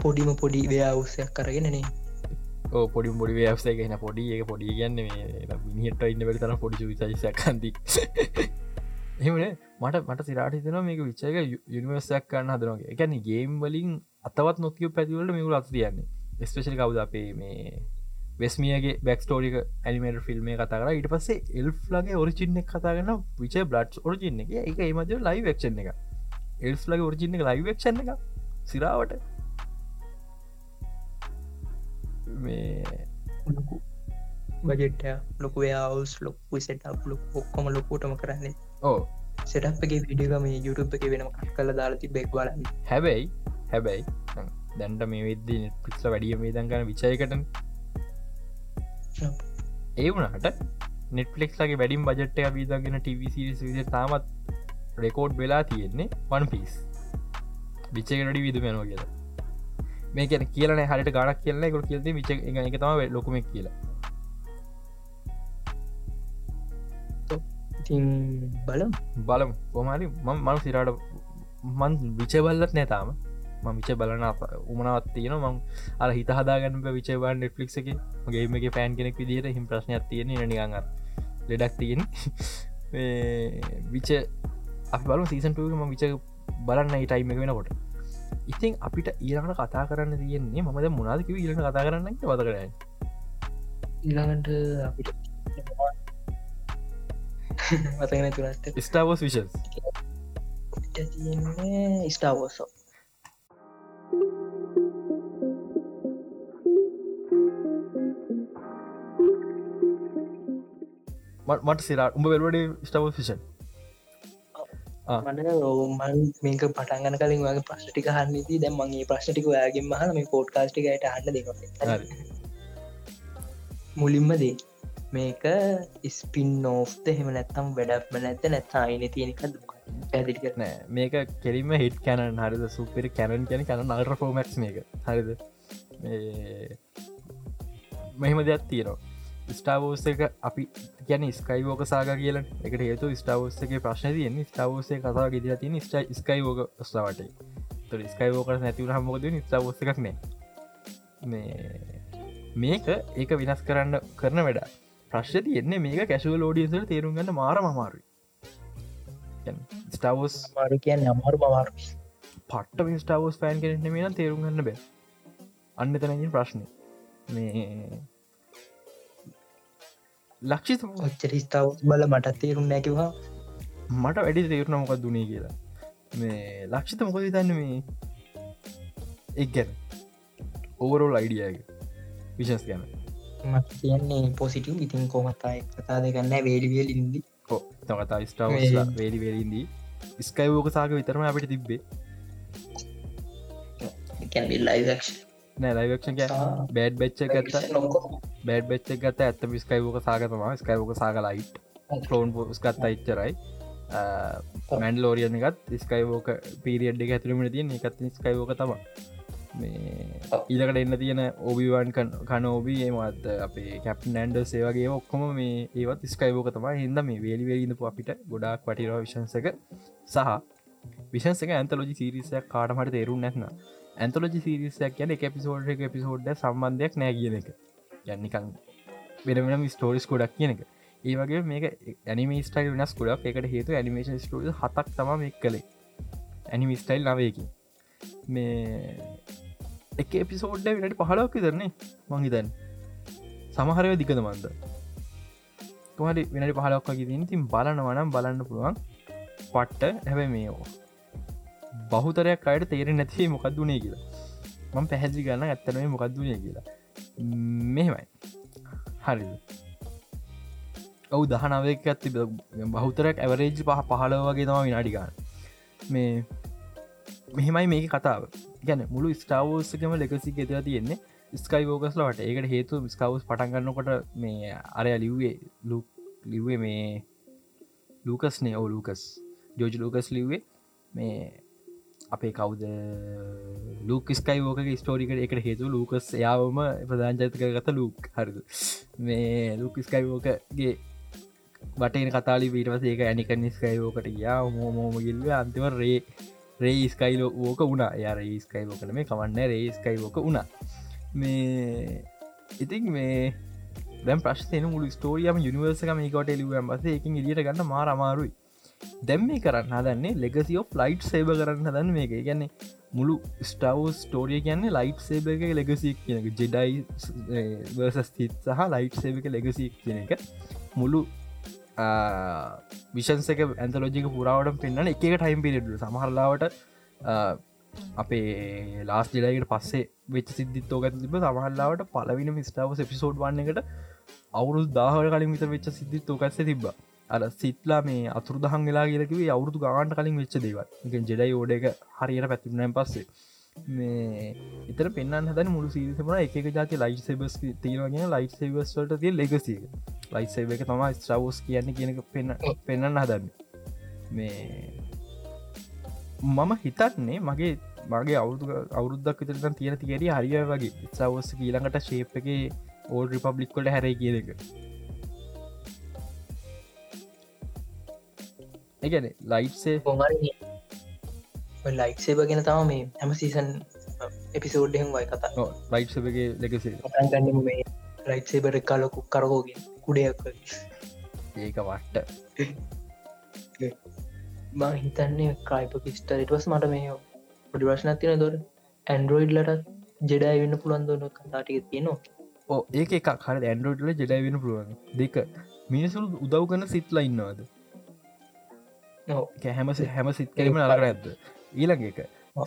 පොඩිම පොඩි ව්‍යවසයක් කරගෙනනේ පොඩි පොඩි ව්‍යවසය ගෙන පොඩි එක පොඩි ගන්න මිනිට ඉන්න වෙල තන පොඩි විසයිසයක්කන්ති එමන මට මට සිරාට තන මේක විච්චක යුනිවර්සයක් කරන්න හදනගේ එකැන ගේම් වලින් අතවත් නොතිය පැතිවලට මෙකුල අත් තියන්නේ. ස්පේශලි කවුද අපේ මේ වෙස්මියගේ බැක්ස්ටෝරික ඇනිමේට ෆිල්ම් කතා කර. ඉට පස්සේ එල්ලගේ ඔරිචින්න කතාගන්න විච බ්ලඩ් ඔරිජින්න එක. එක ඒමද ලයි වෙක්ෂන් එක එල්ස්ලගේ ඔරිජින්න එක ලයි වෙක්ෂන් එක සිරාවට මේ බජෙට්ට ලොකු අවස් ලොක්කු සට ලොක් ඔක්කොම ලොකෝටම කරන්නේ. ඕ සෙටප්ගේ විඩියගම YouTube එක වෙනම කල දාලා තිබෙක් බල හැබැයි හැබැයි දැන්ට මේ වෙද්දී නෙට්පික්ල වැඩිය මේ දන් ගන විචයකට ඒ වුණට නෙට්ලික්ලගේ වැඩිම් බජට්ය වීදගෙන ටවිසිරිස් විද තාමත් රෙකෝඩ් වෙලා තියෙන්නේ වන් පිස් විච්චකටඩි විදු මැනෝ කියලා. මේ කියන කියලන හට ගනක් කියලන කොට කියද විච එක තම ලොකුම කියලා. ඉතින් බලම්. කොමරි මම සිරාට මන් විච බල්ලත් නෑතාම විච බලන උමනවත් තියෙන මං අර හිත හදාගන්න විචවාන් නෙට්ලික් එක. ගේම එක පෑන් කෙනෙක් විදිට හිම ප්‍රශ්නයක් තියෙන නිගඟ ලෙඩක් තියෙන. විච අපි බලු සීසන්ටම විච බලන්න ටයිම වෙනකොට. ඉතින් අපිට ඊරට කතා කරන්න තියෙන්නේ මද මුණදක ඊරට කතා කරන්න වද කරන්න ඊළඟට අපිට මතගෙන තුරට ස්ටාවස් තියන්නේ ස්ටාවෝසෝ මට සිරා උඹ වෙල්වඩ ස්ටාව ෆිෂන් මට රෝමන් මේක පටන්ගන කලින් වගේ ප්‍රශ්ටික හන්නේති දැම් මගේ ප්‍රශ්ටික යාගෙන් මහන මේ පෝට් කාස්ටිකට හන්න දෙ මුලින්ම දේ. මේක ස්පින් නෝෆ්ත හෙම නැත්තම් වැඩක්ම නැත්ත නැත්තා අයින තියෙනක පැදිි කරන මේක කෙරීම හිට කැනන් හරිද? සුපිරි කැනන් කියන කන නල්ර ෆෝමක්ස් මේක. හරිද? මෙහෙම දෙයක් තියෙනවා ස්ටාවෝස එක අපි ගැන ස්කයිවෝක සාග කියල. එකට හේතු ස්ටාවෝස්සගේ ප්‍රශ්න තියන්නේ ස්ටාවෝසය කතා ගෙද තින ස්ට ස්කයිවෝක ස්ලාවට තු ස්කයිවෝකට නැතිවන හමෝද ස්ටාවෝස එකක් නෑ මේක ඒක විනස් කරන්න කරන වැඩ ප්‍රශ්්‍ය තියන්නේ මේක කැශුව ලෝඩියසට තේරුම් ගන්න මාර මමාරු ස්ටාවෝස් මාරු කියන්න අමාරු මමාරු පට්ට ස්ටාවෝස් පෑන් කෙනෙට මේ තේරුම් ගන්න බෑ. අන්න තැනගින් ප්‍රශ්නය මේ ලක්ෂිත ඔච්චර ස්ථාව බල මටත් තේරුම් නැකිවා මට වැඩි තේරුණ මොකක් දුණේ කියලා. මේ ලක්ෂිත මොකද තන්න මේ? එක් ගැන. ඕවරෝල් අයිඩියගේ විශස් ගැන. මත් කියන්නේ පොසිටම් ඉතින් කොමතයි කතා දෙකන්න වේඩිවියල් ඉදි තකතා ස්ටාව වේඩි වේලින්දී ස්කයිවෝක සාක විතරම අපිට තිබ්බේ. ලයික්ෂ නෑ ලයිවක්ෂ බෑඩ් බච්ච ගත්ත. බෑඩ් බච්ච ගත ඇත්ත ස්කයිවෝක සාගතම ස්කයිවෝක සාගලයිට් කලෝන් ස්කත් අයිච්චරයි මැන්ඩ ලෝරියන එකත් ස්කයිවෝක පිරිියඩ් එක ඇතුළමට තියන. එකත් ස්කයිවෝක තම ඊලකට එන්න තියෙන ඔබිවන් කනෝබී ඒමත් අපේ කැප් නැන්ඩ සේවගේ ඔක්කොම මේ ඒවත් ස්කයිවෝක තම හිද මේ වේලිවෙලිඳපු අපිට ගොඩක් වටිරවා විශන්සක සහ විශන්සක ඇන්තලෝජි සිරිසයක් කාටමට තේරුම් නැත්න ඇන්තලෝජි සිරිසයක් කියන එක පිසෝඩ් එක පිසෝඩ් සම්බන්ධයක් නෑ කියන එක. යන්නිකං වෙනම ස්ටෝරිස් කොඩක් කියන එක. ඒ වගේ මේක ඇනිම ස්ටයිල් වෙනස් කොඩක් එකට හේතු ඇනිමේෂන් ස්ටෝල් හතක් තම මේ කළේ. ඇනිමි ස්ටයිල් නවයකි මේ එක එපිසෝඩ්ඩ වෙනට පහලක් විතරන්නේ මංහිතන් සමහරය දිකද මන්ද? තුමට වෙනට පහලක් වගේ තින් බලන වනම් බලන්න පුළුවන්. පට්ට හැබැ මේෝ බහුතරයක් අයට තේර නැතිේ මොකක්දුනේ කියලා. මං පැහැදිි ගන්න ඇත්තනේ මොකක්දුනේ කියලා. මෙහෙමයි. හරි ඔවු දහනවක ඇති බහුතරක් ඇවරේජ් පහ පහල වගේ තම විනාඩිගන්න මේ මෙහෙමයි මේක කතාව. ගැන මුළු ස්ටාවෝසකම ලෙකසි ගෙතලා තියෙන්නේ ස්කයිවෝකස්ලට ඒකට හේතු ස්කවස් පටන්ගන්නකොට මේ අරය ලිව්වේ ලු ලිව්වේ මේ ලූකස්නේ ඕ ලූකස් ජෝජ ලූකස් ලිව්වේ මේ අපේ කවුද? ලූක ස්කයිවෝක ස්ටෝරිකට එකට හේතු ලූකස් යාවම ප්‍රධානජතක ගත ලූක්. හරිද? මේ ලූක ස්කයිවෝකගේ බටන කතාලි වීටවස ඒක ඇනිකන ස්කයිවෝකට යා මෝමෝම ගිල්ව අන්තිම රේ රේ ස්කයිලෝ ඕක වුණා යාර ස්කයිවෝකන මේ කවන්න රේ ස්කයිවෝක වුණා. මේ ඉතින් මේ දැම් ප්‍රශ්න මුළු ස්ටෝරියම යනිවර්සකම කොට ලිවම් බස එකින් ඉදිට ගන්න මාර අමාරුයි. දැම් මේ කරන්න හදන්නේ ලෙගසිෝ ෆ්ලයිට් සේබ කරන්න හදන්න මේක. ගැන්නේ මුළු ස්ටව් ස්ටෝරිය කියන්නේ ලයිට් සේබ එක ලෙගසික් කියන ජෙඩයි වර්සස්තිත් සහ ලයිට් සේබ එක ලෙගසික් කියන එක. මුළු විශන්සක ඇන්තලෝජික පුරාවට පෙන්න්න එක ටයිම් පිරිඩු සමහරලාවට අපේ ලාස් ජෙඩයිකට පස්සේ වෙච් සිද්ධිත්තෝගත තිබ සමහල්ලාවට පලවින මිස්ටාව එපිසෝඩ් වන්න එකට අවුරුදු දාහට කලින් විත වෙච්ච සිද්ධිත්තෝකස්ස තිබ්බා. අර සිත්ලා මේ අතුර දහන් වෙලා කියලකිවේ අවුරදු ගාන්ට කලින් වෙච්ච දේවත් ජෙඩයි ඕඩ එක හරියට පැතිබනෑන් පස්සේ. මේ එතර පෙන්න්න හද මුළු සිරිසම එක ජාති ලයි් සබස් තියෙනගෙන ලයි් සවස්ට තිය ලෙගසිය ලයි් සබ එක තම ස්ට්‍රවෝස් කියන්න කියනක පෙන්න්න පෙන්න්න හදන්න. මේ මම හිතන්නේ මගේ මගේ අවුදු අවුරුද්දක් විතරන් තියෙන තියරි හරිය වගේ. සවස් ඊළඟට ශේප් එක ඕල් රිපබ්ලික් කොට හැරයි කියදක එකන ලයිට්සේ ලයික් සේබ ගෙන තම මේ හැම සීසන් එපිසෝඩ්ඩෙන් වයි කතා මේ ලයිට් සේබර කාලොකු කරකෝගෙන් කුඩයක් ඒක වට්ට. මං හිතන්නේ කයිප කිස්ටරිටවස් මට මේ පොඩි ප්‍රශ්න තින දොර ඇන්ඩරෝයිඩ්ලට ජෙඩයි වෙන්න පුළන් දොන කතාටික තියෙනවා ඕ ඒක එකක්. හර ඇන්ඩරෝඩ්ල ජෙඩයි වෙන පුළුවන්. දෙක. මිනිසුරු උදව් කන සිත්ලා ඉන්නවාද හැම හැම සිත් කෙරීම අලකර ඇත්ද ඊළඟ එක.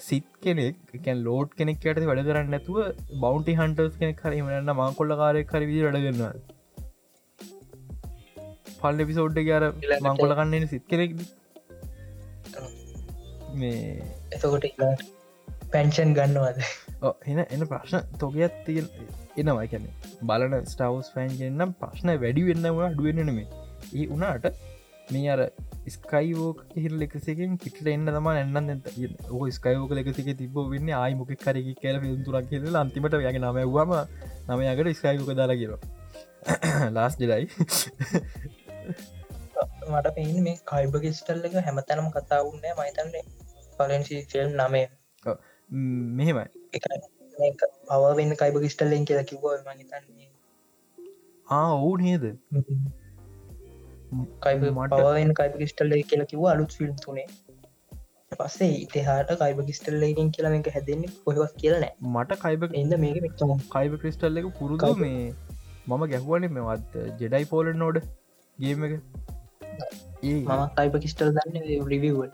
සිත් කෙනෙක් කැන් ලෝඩ් කෙනෙක් යට වැඩ කරන්න නැතුව බෞන්ටි හන්ටර්ස් කෙනෙක් හරීමන්න මංකොල්ල කාරය කරවිදි වැඩගන්නවා පල් එපිසෝඩ්ඩ කියර මංකොල කන්නන සිත් කෙනෙක්. මේ එතකොට පැන්ෂන් ගන්නවාද? එන එන ප්‍රශ්න තොකයක් තිය එනවා. කැන බලන ස්ටවස් ෆෑන් කියන්නම් ප්‍රශ්න වැඩි වෙන්නවා අඩුවෙන්නෙනමේ ඒ උනාට මේ අර ස්කයිෝක හිර ලෙකසකින් පිට එන්න තම එන්න ඕ ස්කයිෝක ලෙකසික තිබ වෙන්න ආයි මොක කරකි කියල තුරක් කියල අන්තිමට යගේ නම වම නමයකට ස්කයිෝක දාලා කියල ලාස් ජෙලයි මට පෙන් මේ කයිබ ගෙස්ටල් එක හැමතැනම කතා වුන්නෑ මයිතන්නේ පලන්සි ෆිල්ම් නමය. මෙහෙමයි. පව වෙන්න කයිබ ගෙස්ටල්ලෙන් කියලා කිව්ව. මහිතන්නේ ආ ඔවු නේද කයිබ පවෙන් කයිප කිස්ටල්ල කියලා කිව අලුත් ෆිල්ම් තුනේ. පස්සේ ඉතහාට කයිබ කිස්ටල්ලකින් කියලා එක හැදෙන්නේ පොහවත් කියලනෑ මට කයිබ එද මේක මෙක්තම කයිබ ක්‍රිස්ටල් එක පුරුදු මේ මම ගැහුවන මෙවත් ජෙඩයි පෝල නෝඩ ගේම එක. මම කයිප කිස්ටල් දන්න රිවවල්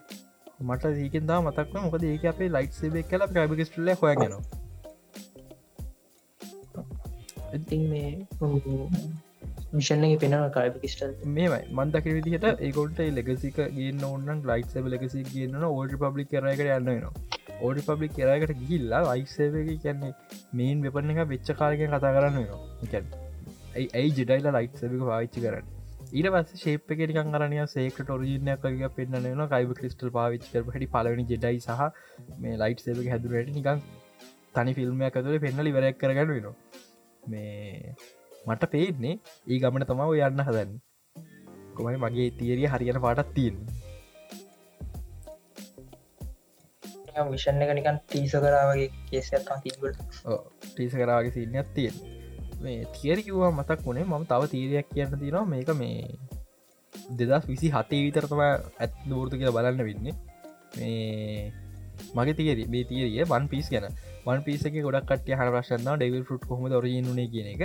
මට ඒකෙන්දා මතක්න මොකද ඒක අපේ ලයිට් සේබ කලා කයිබ කිස්ටල්ල හොයගෙන ඉතින් මේ මිෂණ පෙන කායිප කිස්ටල් මේමයි මන්දක විදිහට ඒකොට ලෙගසික ගන්න ඔන්න ලයිට් සබ ලෙසි කියන්න ඕඩ පබ්ලික් කරයකට යන්නනවා ඕඩි පබ්ලික් කරයකට ගිල්ලා ලයික්සේවක කියන්නේ මේන් වෙපන එක වෙච්ච කාරගෙන් කතා කරන්න වෙනවා. ඇයි ඇයි ජෙඩයිලා ලයිට් සබික පාවිච්චි කරන්න? ඊට පස්ස ශේප කෙරිකන් කරනය සේකට ොරජනයක් කරක පෙන්න්නන කයිබ ක්‍රිස්ටල් පාවිච් කර හටි පලවනි ජෙඩයි සහ මේ ලයිට් සේක හැදුරට නිකන් තනි ෆිල්ම්මයක් ඇතුළ පෙන්නලි වරයක් කරගන්න වෙනවා. මේ මට පේන්නේ ඒ ගමන තමාව යන්න හදන්න. කොමයි මගේ තීරිය හරියන පාටත් තියෙන් විෂණ එක නිකන් ටීස කරාවගේ කේසත් තිීබට ටීස කරාගේ සින්නයක් තියෙන් මේ තියරි කිවවා මතක් වුණේ මම තව තීරයක් කියන්න තිනවා මේක මේ දෙදස් විසි හතේ විතරතම ඇත් දෝර්තු කියලා බලන්න වෙන්නේ. මේ මගේ තිේරි මේ තීරිය වන් පිස් ගැන. වන් පිසක ගොඩක් කටිය හර ප්‍රශ්න්න ඩෙවල් ෆුට් කොම රජනුනේ කියන එක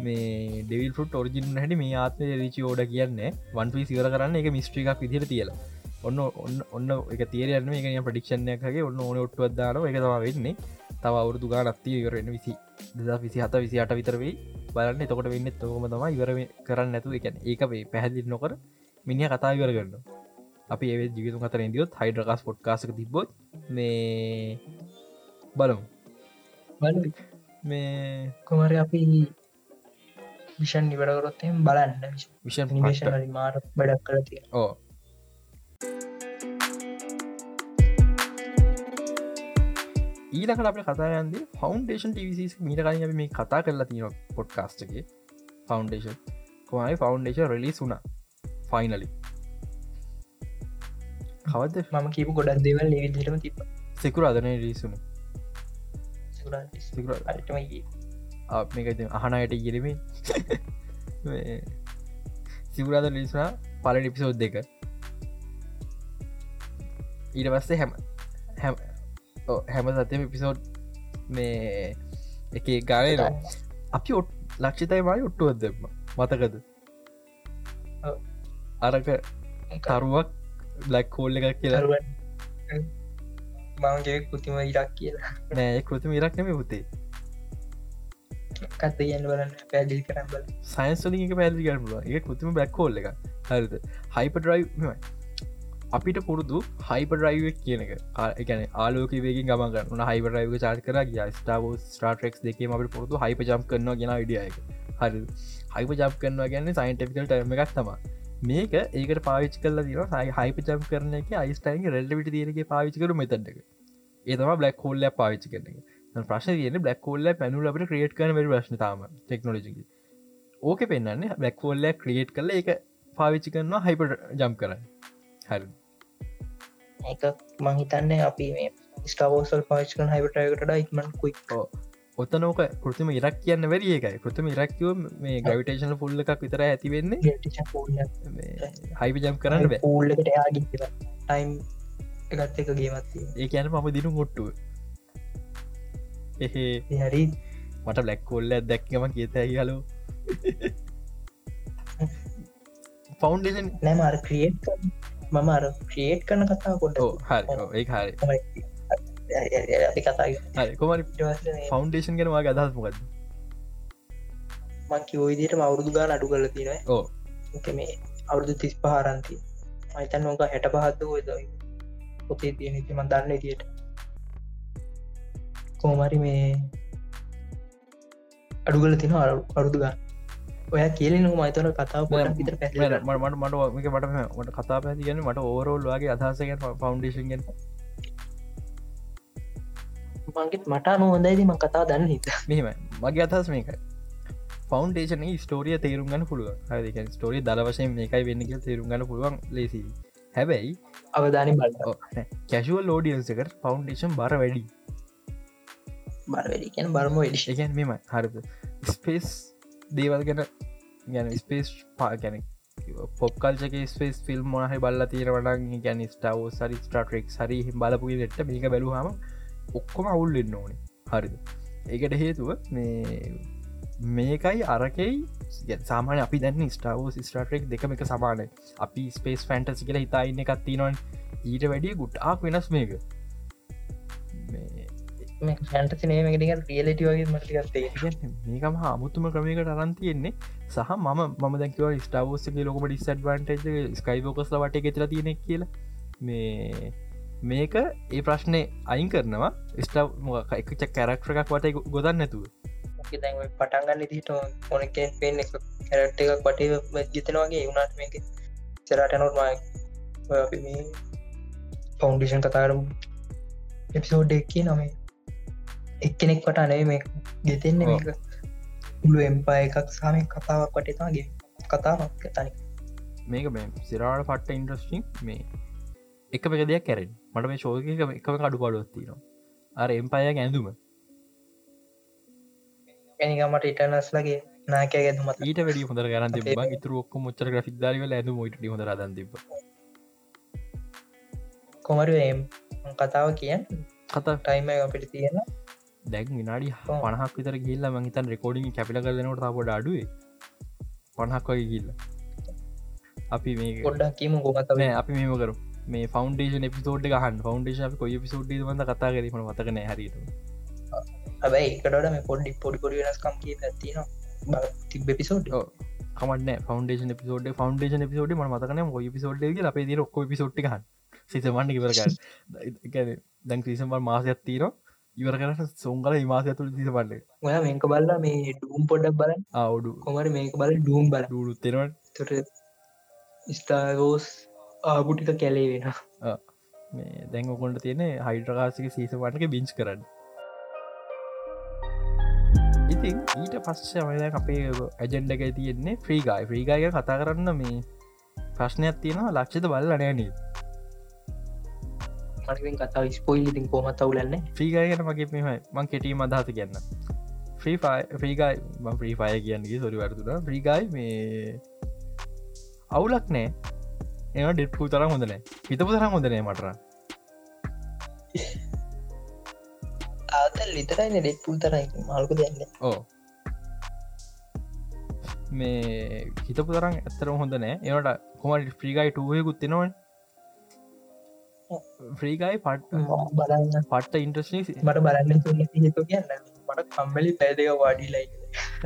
මේ ඩෙවිල් ෆුට් ඔරිජින් හැට මේ ආත්ම රිචි ෝඩ කියන්නේ. වන් පි සිවර කරන්න එක මිස්ට්‍රිකක් විදිර තියලා. ඔන්න ඔන්න ඔන්න එක තේරයන්න එක ප්‍රඩික්ෂණයකගේ ඔන්න ඕන ඔට්ටුවදදාන එක තම වෙන්නේ. තව අවුරදු ගා නත්තිය ඉවරන්න විසි දෙදා විසි හත විසි අට විතරවෙයි බලන්න. තකොට වෙන්න තෝම තම ඉවර කරන්න නැතු එකැන ඒක වේ පැහැදිලි නොකර මිනිිය කතා ඉවර කරන්න අපි ඒ ජීවිතු කතර දියොත් හයිඩ්‍රකාස් පොට්කාසක තිබොත් මේ බලමු. මේ කොමර අපි විෂන් නිවරකරොත්තයෙන් බලන්න විෂන් නිමේෂන මාර බඩක් කර තිය ඕ ඊලකට අප කතායන්ද ෆෞන්ඩේෂන් ටවිසිස් මීට කලින් මේ කතා කරලා තියෙන පොඩ්කාස්ටගේ ෆෞන්ඩේෂන් කොමයි ෆෞන්ඩේෂන් රෙලි සුනා ෆයිනලි කවද මම කීපු ගොඩක් දෙවල් විදිරම තිබ සෙකුර අදන රිසුන මේක අහනයට ඉගරමේ සිවරාද ලිසා පල ඩිපිසෝද් දෙක ඊට පස්සේ හැම හැම හැම සතයම පිසෝඩ් මේ එක ගානය න අපි ඔට් ලක්ෂිතයි මයි ඔට්ටුවත් දෙම මතකද? අරක කරුවක් බ්ලක් කෝල්ල එකක් කියලා. මගේ කෘතිම ඉරක් කියලා. නෑ කෘතිම ඉරක් නෙම පුතේ කත කියන්න බලන්න පැදිල් කරම් බල සයින්ස්ලික පැදිි කරල ඒ කෘතිම බැක් කෝල්ල එක හරිද? හයිප ඩ්‍රයි් අපිට පුරුදු හයිප ඩ්‍රයිව කියන එක. එකන ආලෝක වේගින් ගමන් න හයිප ඩ්‍රයිව චාර්් කර ගිය. ස්ටාව ස්ටාටෙක් දෙකේ අපට පුරුදු හයිප ජම් කරනවා ගෙන විඩියක හරි හයිප ජප් කරනවා ගැන්න සයින්ටිකල් ටර්ම එකක් තම මේක ඒකට පාවිච් කල දින හයිප ජම් කරන එක අයිස්ටයින් රෙල්ලවිට දරගේ පාවිච් කරු මෙතටක ඒතම බ්ලක් හෝල්ල පාවිච් කරන ප්‍රශ් කියන බ්ලක් හෝල්ල පැනුල අපට ක්‍රියට් කන වැරි ප්‍රශ්නතාම ටෙක්නෝජි ඕක පෙන්න්නේ බ්ලක් හෝල්ල ක්‍රියට් කල එක පාවිච්චි කරනවා හයිප ජම් කරන්න. හරි. එක මහිතන්න අපි මේ ස්ටාවෝසල් පාච්කන හයිපටයකට ඉක්මන් කුයි ඔත්තනෝක කෘතිම ඉරක් කියන්න වැරි ඒකයි කෘතිම ඉරක්කව මේ ග්‍රවිටේෂන පුල්ල එකක් විතර ඇතිවෙන්නේ හයිප ජම් කරන්න පූල්ලකට ටයිම් එකත් එක ගේමත් ඒ කියන මම දිනු මුට්ටුව හරි මට බ්ලැක් කොල්ල දැක්කම කියත හලු ෆෞන්ඩේෂන් නෑමර ක්‍රියට් මම අර ක්‍රියේට් කරන කතා කොට හරි ඒ හරි අපි කතා කොමරි ෆෞන්ඩේෂන් ගෙනවා අදහස් මොකද මංකි ඔයිදිට අවුරුදු ගාන අඩු කල තින ඕ මේ අවුරුදු තිස් පහරන්ති මයිතන් නොක හැට පහත්ද ඔයද පොතේ තියෙනෙති මන් දන්න දියට කෝමරි මේ අඩුගල තින අරුදු ගන්න. ඔය කියලන මතන කතාව මට මට මට මට කතා පැති ගැන මට ඕරෝල් වගේ අදහසගෙන් ෆෞන්ඩේෂන්ගෙන් මගේත් මට නොහොඳයිදීම කතා දන්න හිත මෙම මගේ අදහස් මේකයි. ෆෞන්ඩේෂන ස්ටෝරිය තේරුම් ගන්න පුළුව හදක ස්ටෝරිය දල වශයෙන් මේකයි වෙන්න කිය තේරුම් ගන්න පුළුවන් ලෙසි හැබැයි අවධානය බල කැශුවල් ලෝඩියන්සකට ෆෞන්ඩේෂන් බර වැඩි බර වැඩි කියන බරම වැඩි. ගැන් මෙම හරිද? ස්පේස් දේවල් ගැන ගැන ස්පේස් පා ගැන පොප්කල්චක ස්පේස් ෆිල්ම් මොනහ බල්ල තීරවටන් ගැන ස්ටාව සරි ස්ටාටරෙක් සරි බලපුගේ ෙට මේක බැලුහම ඔක්කොම අවුල් එන්න ඕනේ. හරිද? ඒකට හේතුව මේ මේකයි අරකයි සාමාන අපි දැන්න ස්ටාව ස්ටාටරෙක් දෙකම එක සමානයි. අපි ස්පේස් ෆැන්ටසි කියලා හිතා ඉන්න එකත්තිනවන් ඊට වැඩිය ගුට්ටාක් වෙනස් මේක. ශන්ට නේමකටික රියලට වගේ මටිකත්තේ මේකම හමුතුම ක්‍රමයකට අරන්තියෙන්නේ සහ මම ම දැකව ස්ටාවෝසගේ ලොකම ඩිස්ඩවන්ටජ ස්කයිබෝකස්ල වට ගෙතර තියෙනෙ කියල. මේ මේක ඒ ප්‍රශ්නය අයින් කරනවා. ස්ටාව මොක එකච කැරක්ටර එකක් වට ගොදන්න නැතුව. පටන්ගන්න දිට ඕනකෙන් පෙන් කැරට් එකක් පටේ ජිතනවාගේ වුණට මේක සෙරට නොර්මයි මේ ෆෞන්ඩිෂන් කතාරම් එපිසෝඩ් එක්කි නමේ එක්කෙනෙක් වට අනේ මේ ගෙතෙන්නේ මේක. මුළු එම්පා එකක් සාම කතාවක් වටතාගේ කතාවක් තනි මේක මේ සිරාට පට්ට ඉන්ට්‍රස්ටිං මේ එක පෙක දෙයක් කැරෙන් මට මේ ශෝක එකම කඩු පඩුවත්තිනවා අර එම්පාය ඇඳුම. ඇනිකමට ඉටනස්ලගේ නාකය ගැතුමත් ඊට වැඩි හොඳර තිබ ඉතුර ඔක්ක මුච්චර ග්‍රික් දාරිවල ඇඳු මොට හොඳ රදන් තිබ කොමරුවම් කතාව කියන් කතා. ටයිම අපිට තියෙන දැක් විනාඩි පනහක් විතර ගිල්ල මහිතන් රෙකෝඩින් කැපිල කරනට තාපොට අඩුවේ. පණහක් වගේ ගිල්ල අපි මේ ගොඩක් කියීම ගොමත අපි? මේම කරු මේ ෆෞන්ඩේෂන් එපිසෝඩ් ගහන් ෆෞන්ඩේෂන් කොයි පිසෝඩ් වඳ කතා කිරීම මතකන හරිට හැබැයි එකඩට මේ පොඩ්ඩි පොඩි පොඩි වෙනස්කම් කිය ඇතින තිබ පිසෝඩ් කමන්න ෆෞන්ඩේෂන් පිසෝඩ් ෆෞන්ඩේෂන් පිසෝඩ් ම මතකන ඔය පිසෝඩ් අපේ ද ඔක්කො පිසෝට් ගන්න සිසමන්න කිවරගන්න දැන් ක්‍රීසම්බල් මාසයක් තීරවා ඉවර කරන සොංගල හිමාසය තුළ තිස පල්ල ඔය මේක බල්ලා මේ ඩූම් පොඩ්ඩක් බල අවුඩු කොමර මේක බල ඩූම් බල ඩුඩු තෙරවට තොට ස්ටාගෝස් ආගුටික කැලේ වෙන මේ දැන් ඔකොන්ට තියෙන හයිඩ්‍රකාසික සීසවටක බිංච් කරන්න. ඉතින් ඊට පස්ස මද අපේ ඇජෙන්ඩක තියෙන්නේ ෆ්‍රීගයි ෆ්‍රීගාය කතා කරන්න මේ ප්‍රශ්නයක් තියෙනවා. ලක්ෂත බල්ල මනින් කතාව ස්පොයිල් ඉතින් කොමත් අවුලන්න ්‍රීගයන මගේ මෙම මං කෙටීම අදහස කියන්න. ්‍රීෆයි ප්‍රීෆය කියන්නේ සොරි වරතුන ්‍රීගයි මේ අවුලක් නෑ එන ඩෙට්පු තරම් හොඳනෑ හිතපු තරම් හොඳනෑ මටර ආතල් ලිතරයින ඩෙට්පුල් තරයි මල්කු දෙන්න ඕ මේ හිතපු තරම් ඇත්තරම හොඳ නෑ ඒවට කොමට ්‍රීගයි ටුවයකුත් තිනවන් ෆ්‍රීගයි පට් බලන්න. පට්ට ඉන්ට්‍රස්ී මට බලන්න හතු කියන්න. මට කම්මලි පැදක වාඩිලයි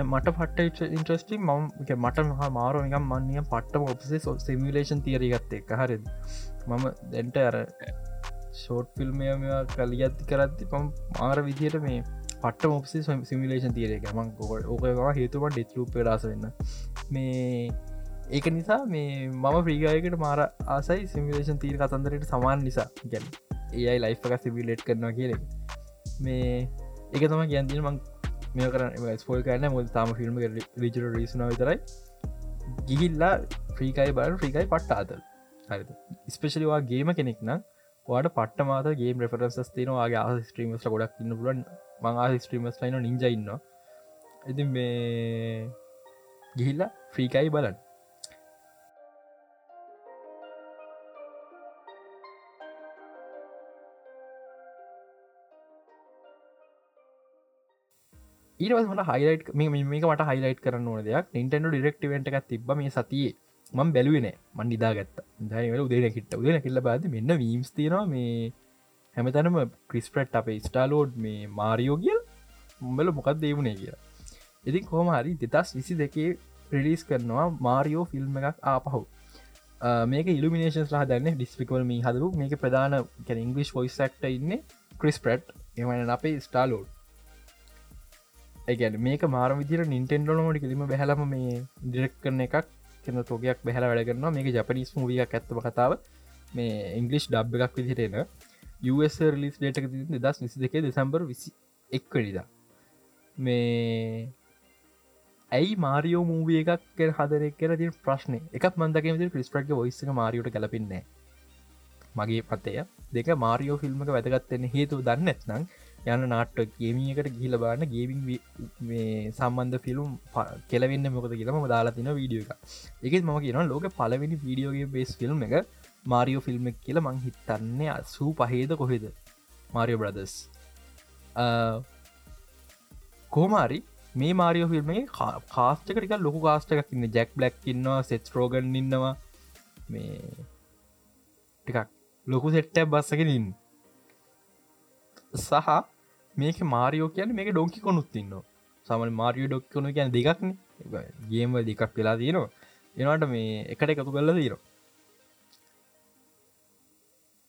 මට පට ඉන්ට්‍රස්ටි ම මට මහා මාරු නිකම් මන්නය පට්ට ඔපසේ සිමිලේෂන් තියරී ගත්තේ එක හරි මම දැන්ට අර ෂෝට් ෆිල්ම්ය කලි ඇත්ති කරත්ති පම් මාර විදියට මේ පට මොපසි සිමිලේෂන් තියරක මං ඕකවා හේතුව ඩෙත්ලූ පෙරාස වෙන්න. මේ ඒක නිසා මේ මම ප්‍රීගයකට මාර ආසයි සිමිලේෂන් තීර කතන්දරයට සමාන නිසා. ගැන ඒයි ලයිෆ්ක සිවිලේට් කරනවා කියල. මේ එක තම ගැන්දින මං මේ කරන ස්පෝල් කරන්න මුල් තාම ෆිල්ම් රිචර රිසන විතරයි. ගිහිල්ලා ්‍රීකයි බල ්‍රීකයි පට්ට අතල් හරි ස්පේශලිවා ගේම කෙනෙක් නම් වාට පට මාත ගේ ප්‍රෆරන්ස් තිනවාගේ ආ ස්ට්‍රීමස් ගොඩක් ඉන්න පුලන් මංආ ස්ට්‍රීමස් ලයින නිජඉන්න ඉති මේ ගිහිල්ලා ෆ්‍රීකයි බලන්න. ඊටමට හයිලයිට් මේක මට හයිලයිට් කරන්න ඕන දෙයක්. නිටඩ ඩිරෙක්ටවෙන්ට එකක් තිබ මේ සතියේ. මං බැලුවෙන මන් නිදාගත්ත. දයිවල උදේන කිට උදෙන කිල්ල බාද මෙන්න වීම්ස් තියෙනවා මේ හැමතැනම ක්‍රිස්පට් අපේ ස්ටාලෝඩ් මේ මාරියෝ කියල්. උඹල මොකක් දේවුණේ කියලා. ඉතින් කොහම හරි දෙතස් විසි දෙකේ ප්‍රිලිස් කරනවා මාරියෝ ෆිල්ම් එකක් ආපහු. මේක ඉල්ිනේෂන් සහ දන්න ඩිස්පිකවල් මේ හදරු මේක ප්‍රධාන කැ ඉංගලිස් ොයිස්ක්ට ඉන්න ක්‍රිස්පට් එමන අපේ ස්ටාලෝඩ් ඇගැන මේක මාර විදිර නින්ටෙන්ඩනෝට කිලිම බැහලම මේ ඩිරෙක් කරන එකක් කෙන තෝගයක් බැහල වැඩගන්නවා මේක ජපනිස් මූවියක් ඇත්තම කතාව. මේ ඉංගලිෂ් ඩබ් එකක් විදිරෙන US ලිස් ඩේටක දස් විසි දෙකේ දෙසම්බර් විසි එක්වනිදා මේ ඇයි මාරියෝ මූවිය එකක් හදරෙක් කර ති ප්‍රශ්නය එකක් මන්දක ක්‍රිස්පට් ොයිස්සක මාරියට කලපින්නේ මගේ පතය දෙක මාරියෝ ෆිල්ම්ක වැදගත්තෙන හේතු දන්න ඇත්නම් යන නාට්ට ගේමියකට ගිහිල බාන්න ගේමින් මේ සම්බන්ධ ෆිල්ම් කෙලවෙන්න මොකද කියලම දාලා තින වීඩියෝ එක එකත් මම කියන ලෝක පලවෙනි වීඩියෝගේ බේස් ෆිල්ම් එක මාරියෝ ෆිල්ම් එක කියල මං හිතන්නේ අසූ පහේද කොහෙද? මාරියෝ බ්‍රදස් කෝමාරි මේ මාරියෝ ෆිල්ම්ේ කාස්ටකටික ලොකු කාස්ට එකක් ඉන්න. ජැක් බ්ලක් ඉන්නවා සෙත් රෝගන් ඉන්නවා. මේ ටිකක් ලොකු සෙට්ටක් බස්සක ඉන්න. සහ මේක මාරියෝ කියන මේක ඩොංකි කොනුත්තින්න සමල් මාරියෝ ඩොක්කනු කියන දෙකක්න ගේම දෙකක් වෙලා තියෙනවා. එනට මේ එකට එකතු කල්ල දීර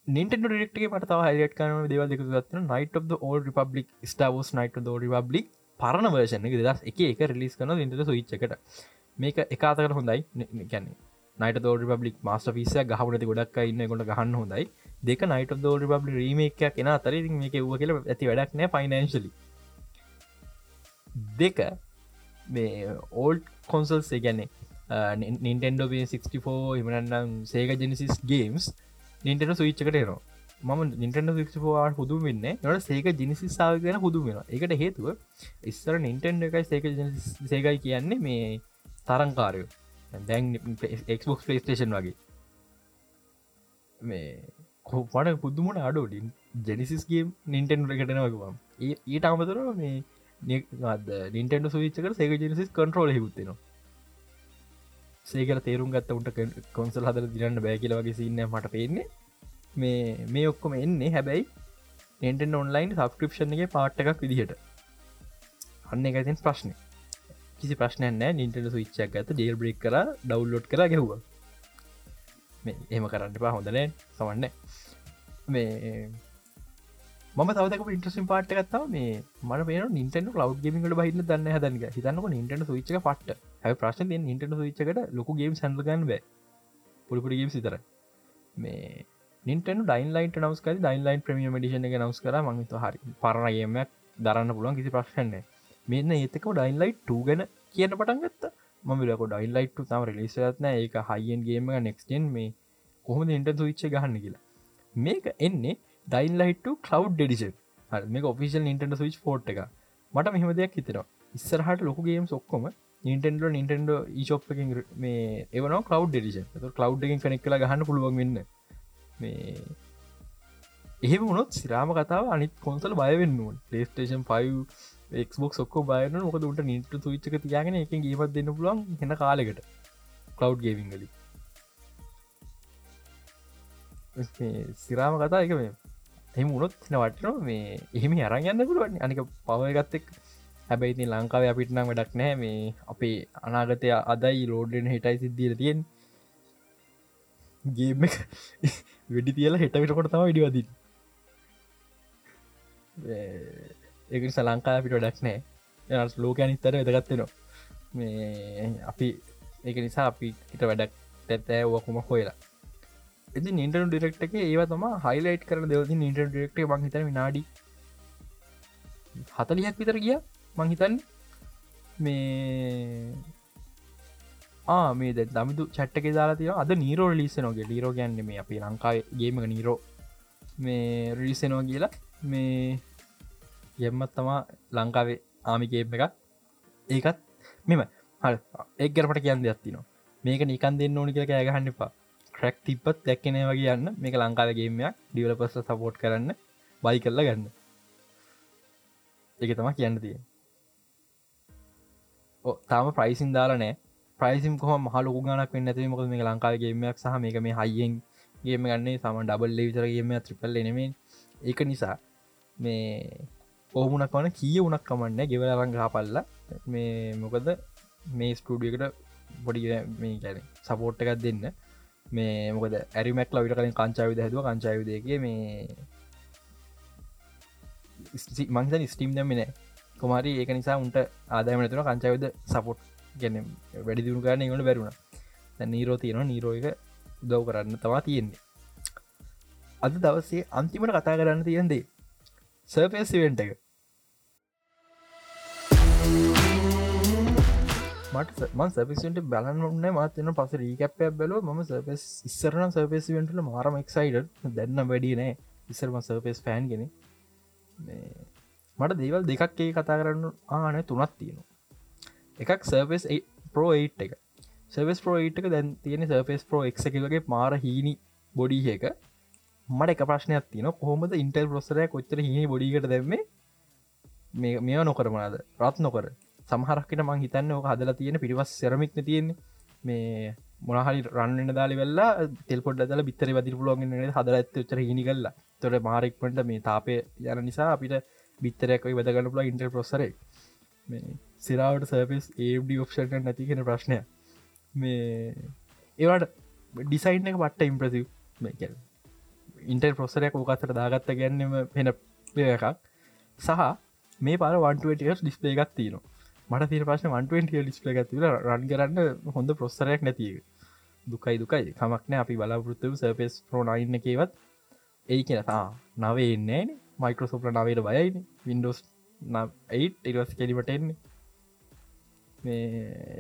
නිට ෙක්ේ මට හයිට කන දෙව දෙක ගත්න Knight of Old Republic Star Wars Knight ෝ Republic පරණ වර්ෂණ එක දස් එක එක රිලිස් කන ඉට සවිච්චකට මේක එකාතකට හොඳයි. කැන්නේ නයිට දෝ රිපබලික් මස්ට පිස ගහනති ගොඩක් ඉන්න කොට ගහන්න හොඳයි. දෙක නයිට දෝ රිපබලි රීමේකයක් එන අතර මේක ව්ව කියල ඇති වැඩක් නෑ ෆයිනන්ශලි දෙක මේ ඕල්ඩ් කොන්සල්සේ ගැන්නේ නින්ටෙන්ඩෝ 64 හිමනන්නම් සේක ජෙනසිස් ගේම්ස් නින්ටන සවිච්චකට නවා මම නිටන වා හුදු වෙන්න නට සේක ජිනිසිස්සාාව කියන හුදු වෙන එකට හේතුව ඉස්සර නින්ටෙන්ඩ එකයි සේක සේකයි කියන්නේ මේ තරංකාරයෝ. දැන් එක්බොක් පලේස්ටේෂන් වගේ. මේ කොපට පුද්දුමට අඩෝඩින් ජෙනිසිස්ගේ නින්ටෙන් එකටනවකවම් ඊට අමතර මේ නින්ටෙන්ඩ සවිච්චක සේක ජෙනසිස් කන්ට්‍රෝල හිකුත්තෙනවා සේකර තේරුම් ගත්ත උන්ට කොන්සල් හදර දිරන්න බෑ කියල වගේ සින්න මට පේන්නේ. මේ මේ ඔක්කොම එන්නේ හැබැයි එන්ටෙන් ඔන්ලයින් සබස්ක්‍රපෂන් එක පාට් එකක් විදිහට. අන්න එකතින් ප්‍රශ්නය කිසි ප්‍රශ්නයන්න නින්ටට සවිච්චක් ඇත ජේල් බ්‍රේක් කර ඩවල්ලෝඩ් කර ගැහුව මේ එම කරන්න පා හොඳනෑ සවන්න මේ ම තවක ඉන්ට්‍රසිම් පාට් ගත්තාව මේ මන මේ නිට ලව් ගේමිට බහින්න දන්න හදන්න හිතන්නක නිට සවිච්ච පට්ට. හැ ප්‍රශ්න නිට සවිච්චකට ලොකු ගේම් සඳගන්න බෑ. පුලිපුරි ගේම් සිතර මේ නිට ඩයින්ලයිට නවස්ක ඩයින්ලයින් ප්‍රමිය මඩිෂන එක නවස් කර. මංත හරි පරණගේමයක් දරන්න පුළුවන් කිසි ප්‍රශ්නන්නේ මෙන්න ඒතක ඩයින්ලයිට් ගැන කියන පටන් ගත්ත. මමිලක ඩයින්ලයිට් තම රිලිසත්න ඒක හයින්ගේම නෙක්ස්ටන් මේ කොහොම ඉන්ට විච්ච ගහන්න කියලා. මේක එන්නේ ඩයින්ලයිට කලව් ඩිෂන් මේ ඔෆිසිල් ඉන්ට විච් ෆෝට් එක මට මෙහම දෙයක් හිතෙනවා. ඉස්සරහට ලොකු ගේම් සොක්කොම නිටෙන්ඩ නිටෙන්ඩ ඊශෝප් මේ එවන කලව් ඩිෂන් කලව් එකින් කනෙක් කලා ගහන්න පුළුවන් වෙන්න. මේ එහෙම වුණොත් සිරාම කතාව අනිත් කොන්සල බයවෙන්නුවන් පලේස්ටේෂන් 5 එක්බොක් ඔක්කෝ බයන මොක උට නිට තුවිච්චක තියාගෙන එක ගේමත් දෙන්න පුලන් හෙන කාලෙකට. කලව් ගේවිංගලි සිරාම කතා එක මේ එම උනොත් වටන මේ එහෙම අරගන්න පුළුවන්. අනික පවගත්තෙක් හැබැයි ඉතින් ලංකාව අපිට නම් වැඩක් නෑ මේ අපේ අනාගතය අදයි ලෝඩෙන් හිටයි සිද්ධිය තියෙන් ගේම වෙඩි තියලා හෙටවිටකොට තම විඩිවදී ඒක සලංකා පිට ඩක් නෑ එනස් ලෝකයන් ඉතර වැදගත්වෙනවා මේ අපි ඒක නිසා අපි හිට වැඩක් තැත්තෑ වකුම හොයලා. එති නින්ටනු ඩිරෙක්ට එක ඒව තම හයිලයිට් කර දෙවති නිට ඩෙක්ට මංහිත විනාඩි හතලියක් විතර ගිය මංහිතන් මේ ආ මේ ද දමිතු චට්ටක දාලා තිය අද නීරෝ ලිස නොගේ ලිරෝ ගැන්න මේ අපි ලංකායි ගේමක නීරෝ මේ රිසනෝ කියලා. මේ යෙම්මත් තමා ලංකාවේ ආමිකේප එකක්. ඒකත් මෙම හල් ඒගරපට කියන්න දෙයක්ත්තිනවා මේක නිකන් දෙන්න ඕනි කියලා ඇගහන්න එපා. ක්‍රක් තිපත් දැක්කන වගේ යන්න. මේක ලංකාවගේමයක් ඩිවලපස සපෝට් කරන්න. බයි කරලා ගන්න. එක තම කියන්න තිය තාම ප්‍රයිසින් දාලා නෑ. ප්‍රයිසිම් කොහ මහලොකු ගනක් වෙන්න ඇති මොකද මේ ලංකාවගේමයක් සහ මේක මේ හයියෙන් ගේම ගන්නේ සම ඩබල් විතරගේම ත්‍රිපල් එනෙමෙන් ඒක නිසා මේ ඕමුණක් වන කිය උනක් කමන්න ගෙවල රංගහපල්ල මේ මොකද මේ ස්ටඩියකට බොඩි මේ ගැන සපෝට් එකක් දෙන්න. මේ මොකද ඇරිමැක් ලවිට කලින් කංචාවිද හැදුව. කංචාවිදගේ මේ මංසන් ස්ටීම් දැම්මෙන කොමරි ඒක නිසා උන්ට ආදායමනතුන කංචාවිද සපොට් ගැන වැඩි දිුණු කරන ගට බැරුණ නීරෝ තියෙන නීරෝයක උදව් කරන්න තවා තියෙන්නේ. අද දවසේ අන්තිමට කතා කරන්න තියෙන්දේ සර්පේසිවෙන්ට එක. මට මන් සපිසට බලන්න ඔන්න මතන පස රීකැප බැලෝ ම සපස් ඉස්සරන සපේසිවෙන්ටල මාරම එක්සයිඩ දැන්න වැඩිය නෑ. ඉස්සරම සර්පේස් පෑන් ගෙන මට දේවල් දෙකක් ඒ කතා කරන්න ආන තුනත් තියෙනවා. එකක් සර්පස් පෝ 8 එක. සර්වස් පෝ 8 එක දැන් තියෙන සර්පස් පෝ එක් එකගේ මාර හීනි බොඩිහ එක. මට එක ප්‍රශ්නයක් තියන කොහොමද ඉන්ටල් ප්‍රොස්සරය කොච්චර හිනි බොඩිකට දැම්මේ? මේ මෙ නොකරමනාද රත් නොකර. සමහරක්කට මං හිතන්න ඕක හදලා තියෙන පිරිවස් සරමික්න තියෙන්නේ. මේ මොනහරි රන්න දාලි වෙල්ලා තෙල්පොඩ දල බිත්තර වදිර පුලුවන්ගෙන හදල ඇත්ත චර හිනි කල්ලා තොට මාරෙක්පට මේ තාපය යන නිසා අපිට බිත්තරයකයි වැදගන්න පුලා ඉන්ට ප්‍රොසරේ මේ සිරාවට සර්පස් ඒඩ ඔප්ෂන් නැති කෙන ප්‍රශ්නය මේ ඒවට ඩිසයින් එක පට්ට ඉම්ප්‍රසිව් මේ ඉන්ටර් ප්‍රොසරයක් ඕකතර දාගත්ත ගැන්නම පෙන එකක්. සහ මේ පාර 1ස් ඩිස්පේ එකක් තියනවා. මට තිර පශන 120 ලිස්ල ඇතිල රන් කරන්න හොඳ ප්‍රොස්සරයක් නැතිය දුකයි දුකයි. කමක්න අපි බලාපෘත්තව සර්පස් ප්‍රෝනයින්න එකවත්. ඒ කියනතා නවේ එන්නේ මයිකෝසෝප්ල නවයට බයයින වින්ඩෝස් ඉටස් කෙලිමට එන්නේ. මේ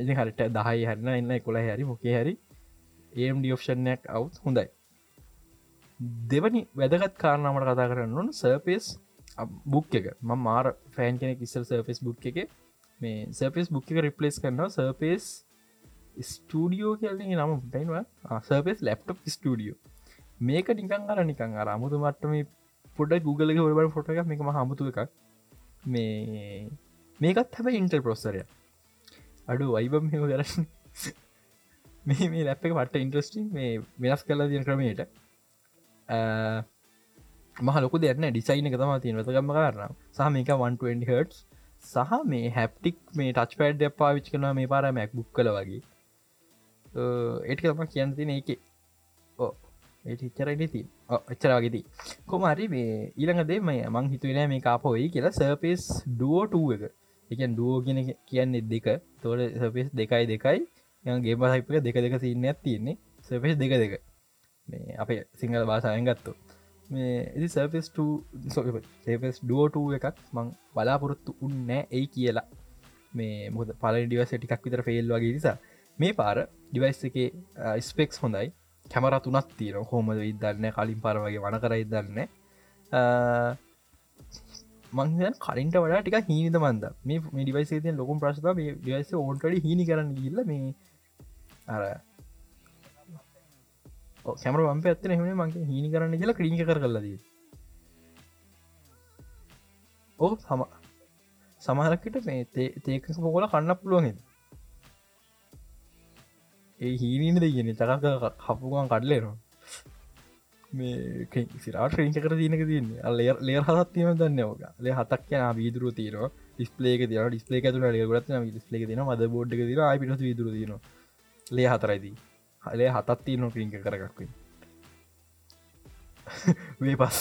එ හරිට දහයි හරන්න එන්න කොළ හැරි මොකේ හැරි. ඒම්ඩ ඔප්ෂණයක් අවුත් හොඳයි. දෙවනි වැදගත් කාරණමට කතා කරන්න සර්පස් බුක් එක. ම මාර ෆෑන් කෙනෙක් ඉස්සල් සර්පස් බුක් එක මේ සර්පස් බුක් එක රිපලස් කරනවා. සර්පස් ස්ටඩියෝ කියලගේ නම ටයිවා සර්පස් ලප්ටප් ස්ටඩියෝ මේක නිකං අර නිකං අර අමුතු මට්ටම පොඩ Google එක හොබට ෆොට එකක් මේක හමුතු එකක්. මේ මේකත් හැබ ඉන්ටර් පොස්සරය අඩු වයිබම් හෙම කරන්න. මේ මේ ලැප් එක පට ඉන්ට්‍රස්ටිං මේ වෙනස් කරලා තියෙන ක්‍රමයට. මහ ලොක දෙන්න ඩිසයින එක තම තියෙන ගම කරන්න සහ මේක 120 හටස් සහ මේ හැප්ටික් මේ ටච් පෑඩ් පාවිච් කනවා මේ පාර මැක් බුක් කල වගේ ඒට තම කියන්න තින එක ඕ ඒචරයි ති එච්චරවාගෙති කොමරි මේ ඊළඟදේ මේ මං හිතුවෙන මේ කාපොයි කියලා සර්පස් ඩුවෝ එක. එකන් ඩුවෝ කියෙන කියන්නේ දෙක. තෝට සපස් දෙකයි දෙකයි. ගේ පහිපක දෙක දෙක සින්න ඇතියෙන්නේ සපස් දෙක දෙක. මේ අපේ සිංහල භාසායෙන් ගත්තු මේ එදි සර්පස් සේපස් ඩුවෝට එකක් මං බලාපොරොත්තු උන්නෑ ඒ කියලා. මේ මුද පල ඩිවස ටිකක් විතර ෆෙල් වගේ නිසා. මේ පාර ඩිවයිස් එක ස්පෙක්ස් හොඳයි. කැමර තුනත් තීර හෝමද ඉදන්න කලින් පාර වගේ වන කර ඉදන්න මං කලින්ට වඩා ටික හිනිද මන්ද? මේ ඩිවයිසේ ලොකුම් ප්‍රශ්ත මේ ඩිවයිස ඕන්ටඩ හිනි කරන්න ගිල්ල මේ අර කැමර වම්ප ඇත්තන හම මගේ හිනි කරන්න කියලා ක්‍රීක කර කලද ඕ සම සමහරක්කට මේ තේක පොකොල කන්න පුළුවන් ඒ හීනීන දෙගෙන චකක කපුගන් කඩලේනවා මේ සිරාට ්‍රීංච කර තියනක තියන්නේ. ලේර් හත් තිීම දන්න ඕක ලේ හතක් යන බීදුරුව තීරවා ඩිස්පලේක තින ඩිස්පලේ ඇතුන ගොත් ඩිස්ලේ තින මද බෝඩ් එක තින පිට විදුර තින ලේ හතරයිදී හලේ හතත් තිය නො ක්‍රීක කරගක්වයි වේ පස්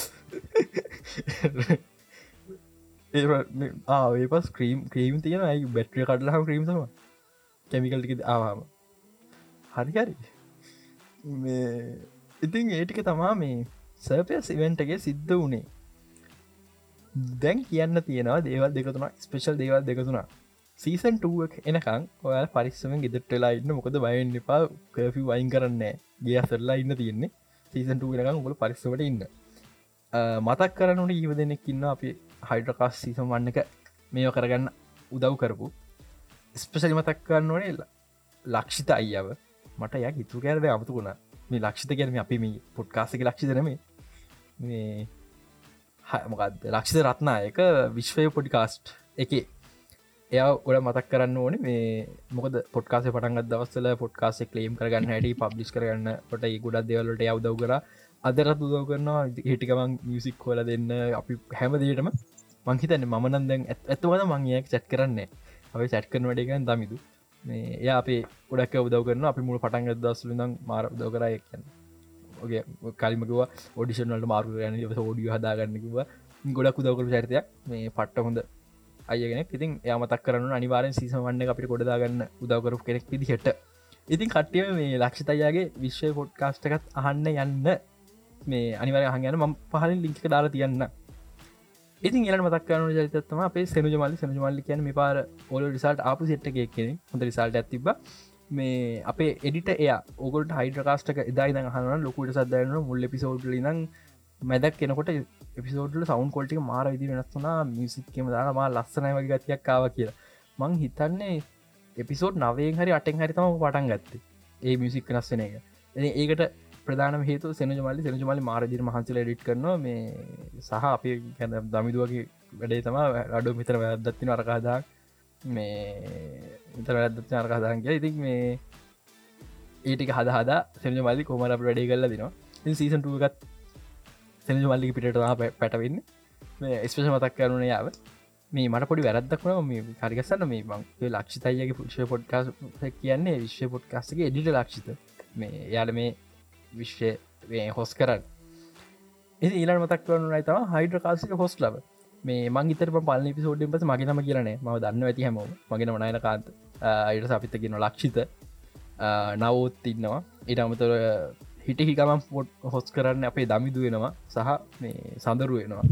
ඒ පස් ක්‍රීම් ක්‍රීම් තියෙන ඇයි බැට්‍රිය කටලහම ක්‍රීම් සම කැමිකල්ටික ආවාම හරි හරි ඉතින් ඒටික තමා මේ සර්පයස් ඉවෙන්ටගේ සිද්ධ වනේ දැන් කියන්න තියෙනවා දේවල් දෙකතුන ස්පේෂල් දේවල් දෙකතුනා සීසන් ටුවක් එනකං ඔයාල් පරිස්සමෙන් ගෙදටලා ඉන්න. මොකද බයෙන් එපා. කෆි වයින් කරන්න ගේ සරලා ඉන්න තියෙන්නේ. සීසන්ට වෙනකම් ගොල පරිස්සවට ඉන්න. මතක් කරනට ඊව දෙනෙක් ඉන්න අපි හයිඩ්‍රකාස් සීසම් වන්න එක මේෝ කරගන්න උදව් කරපු. ස්පෙසලි මතක් කරන්න ඕනේ ලක්ෂිත අයියාව. මට යක් හිතු කෑරද අමතුකුණ මේ ලක්ෂිත කරම අපි මේ පොට්කාසික ලක්ෂිතනම මේ මොකක්ද ලක්ෂිත රත්නායක විශ්වය පොඩිකාස්ට් එක. එය ඔඩ මතක් කරන්න ඕන මේ මොකද පොට්කාසේ පටන්ගත් දවස්සල පොට්කාසේ කලේම් කරගන්න හැට පබ්ලිස් කරගන්න පොට ගොඩක් දෙවලට යවදව කර. අදරත් උදව කරනවා. හිටිකමන් මියසික් කොල දෙන්න අපි හැමදටම මංහිතන්න මනන් දැන් ඇත්තුවද මංයක් චැට් කරන්නේ අපේ සැට් කරන වැඩගන් දමිදු. මේ එය අපේ ගොඩක් උදව කරන අපි මුල පටන්ගත් දස්සලඳම් මාර උදව කරය කියන්න. ඔගේ කලිමකව ඔඩිෂනල්ට මාරු යන ෝඩිය හදාගන්නකිව ගොඩක් උදවකර චරිතයක්. මේ පට්ට හොඳ අයගෙන ඉතින් යමතක් කරන අනිවාරෙන් සීසමන්න අපිට ගොඩදාගන්න උදවකරු කෙනෙක් පිදිහට ඉතින් කට්ටිය මේ ලක්ෂිතයාගේ විශ්වය පොඩ්කාස්ටකත් අහන්න යන්න මේ අනිවර හඟන ම පහලින් ලිංක දාලා තියන්න. ඉතින් එල මතක් කරන ජතම අපේ සෙනජමල්ලි සනජමල්ලි කියන මේ පාර ඔල රිසල්ට අප සෙට්ට එකක් කියෙන හොඳ රිසල්ට ඇතිබ මේ අපේ එඩිට එය. ඔගොට හයිඩ්‍රකාස්ටක එදායි හන ලොකුට සදයන මුල්ල පිසෝඩ්ලි නම් මැදක් කෙනකොට එපිසෝඩ්ල සවන්් කොල්ටික මාර විදි වෙනස්තුනා මියසික්කම දානමා ලස්සනය වගේ ගතියක් කාව කියලා. මං හිතන්නේ එපිසෝඩ් නවයෙන් හරි අටෙන් හරිතම පටන් ගත්තේ ඒ මියසික් වෙනස්සන එක. ඒකට ප්‍රධාන හේතු සෙනජමලි සෙනජමලි මාරදිර මහන්සල ඩිට් කරන මේ සහ අපේ ගැන දමිදුවගේ වැඩේ තම අඩු මිතර වැදත්තින අරකාදා මේ ඉතර වැදත් අරකාදාන්ගේ ඉතින් මේ ඒටික හද හදා සෙනජ මල්ලි කොමර වැඩේ කල්ල දිනවා. සීසන්ටුවගත් සෙනජ මල්ලි පිට පැටවෙන්න. ස්පේෂ මතක් කරුණ යාව. මේ මට පොඩි වැරදක්න මේ කරිගසන්න මේ බං ලක්ෂිතයගේ පුෂ පොඩ්කාස් කියන්නේ විශ්ව පොඩ්කාස්ගේ එඩිට ලක්ෂිත. මේ යාල මේ විශ්වය හොස් කරන්න. ඊලා මතක් වරුණයි තම හයිඩ්‍ර කාසික හොස් ලබ මේ මංගිතර පල පිසෝඩින් පස මගෙනම කියරන ම දන්න ඇති හැම මගෙන මනයන කාන්ත අයට සපිතගෙන ලක්ෂිත. නවෝත් ඉන්නවා. ඉට අමතර හිටහිකමම් පොට් හොස් කරන්න අපේ දමිදු වෙනවා. සහ මේ සඳරු වෙනවා.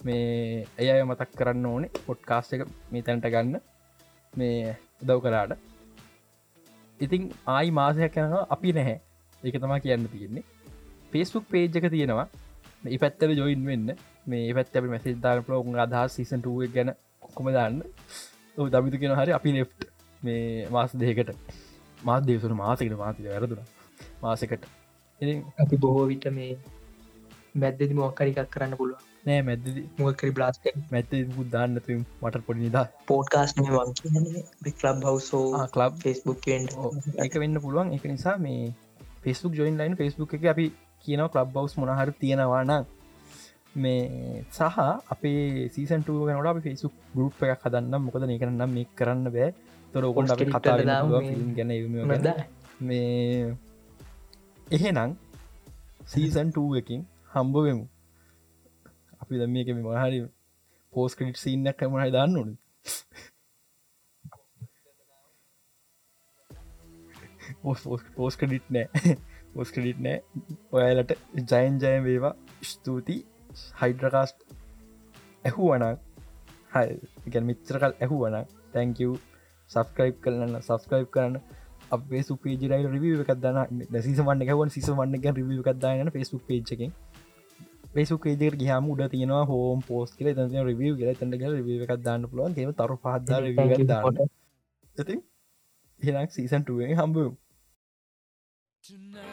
මේ ඇය අය මතක් කරන්න ඕනේ පොට්කාස්ට එක මේ තැනට ගන්න. මේ උදව් කරාට. ඉතින් ආයි මාසයක් යනවා අපි නැහැ. ඒක තමා කියන්න තියෙන්නේ. පේස්බුක් පේජ් එක තියෙනවා. මේ පැත්තර ජොයින් වෙන්න. මේ පැත් අපි මැසිල්දාන පලෝග අදහස් සිසන්ටුව ගැන කොම දාන්න. දමිතු කියෙන හරි අපි නෙප්ට් මේ මාස දෙකට මාත් දේවසුන මාසකට මාතික වැරදුන. මාසකට. අපි බොහෝ විට මේ මැද්දදි මොක්කරිකක් කරන්න පුළුව නෑ මැද මොකරි බ්ලාස්ට මැත දාන්න මට පොඩි නිදා පෝට්කාස්ට ලබ් හවසෝ ලබ් ෆෙස්බුක් එක වෙන්න. පුළුවන්. එක නිසා මේ ෆෙස්බුක් ජොයින් ලයින් ෆෙස්බුක් එක අපි කියන ලබ් බවස් මොනහර තියෙනවාන මේ සහ අපේ සීසන්ට ගනට අප ෆෙසුක් ගරුප් එකක් හදන්න මොකද ඒ කරන්න මේ කරන්න බෑ. තොර ඔකොන්ට අප කතා ගැන මේ එහෙනම් සීසන් 2 එකින් හම්බවෙමු අපි දම එක මහරි පෝස් කටිට් සිීන්නක් කමහයි දන්න ඕන පෝස් කඩිට් නෑ. පෝස් කඩිට් නෑ. ඔයාලට ජයන් ජයන් වේවා. ස්තුති හයිඩ්‍රකාස්ට් ඇහුවනක් හයි මිත්‍රකල් ඇහුවන තැංකව සස්ක්‍රයිප් කරන්න සස්ක්‍රයිප් කරන්න. අපේ සුපේජරයි රිවිය එකක් දන්න සිසමන්න එකවන් සිසමන්න එක රිවිය එකක් දාන්න ෆෙස්ුක් පේජකින් පේසුක් ඒදර ගහම උඩ තියෙනවා හෝම් පෝස් කියල. ත රිවිය කියල. තැට රිවිය එකක් දාන්න පුළුවන්. ගේ තරු පහද දාන්න. ඇති හෙනක් සීසන්ටුවෙන් හම්බ Tonight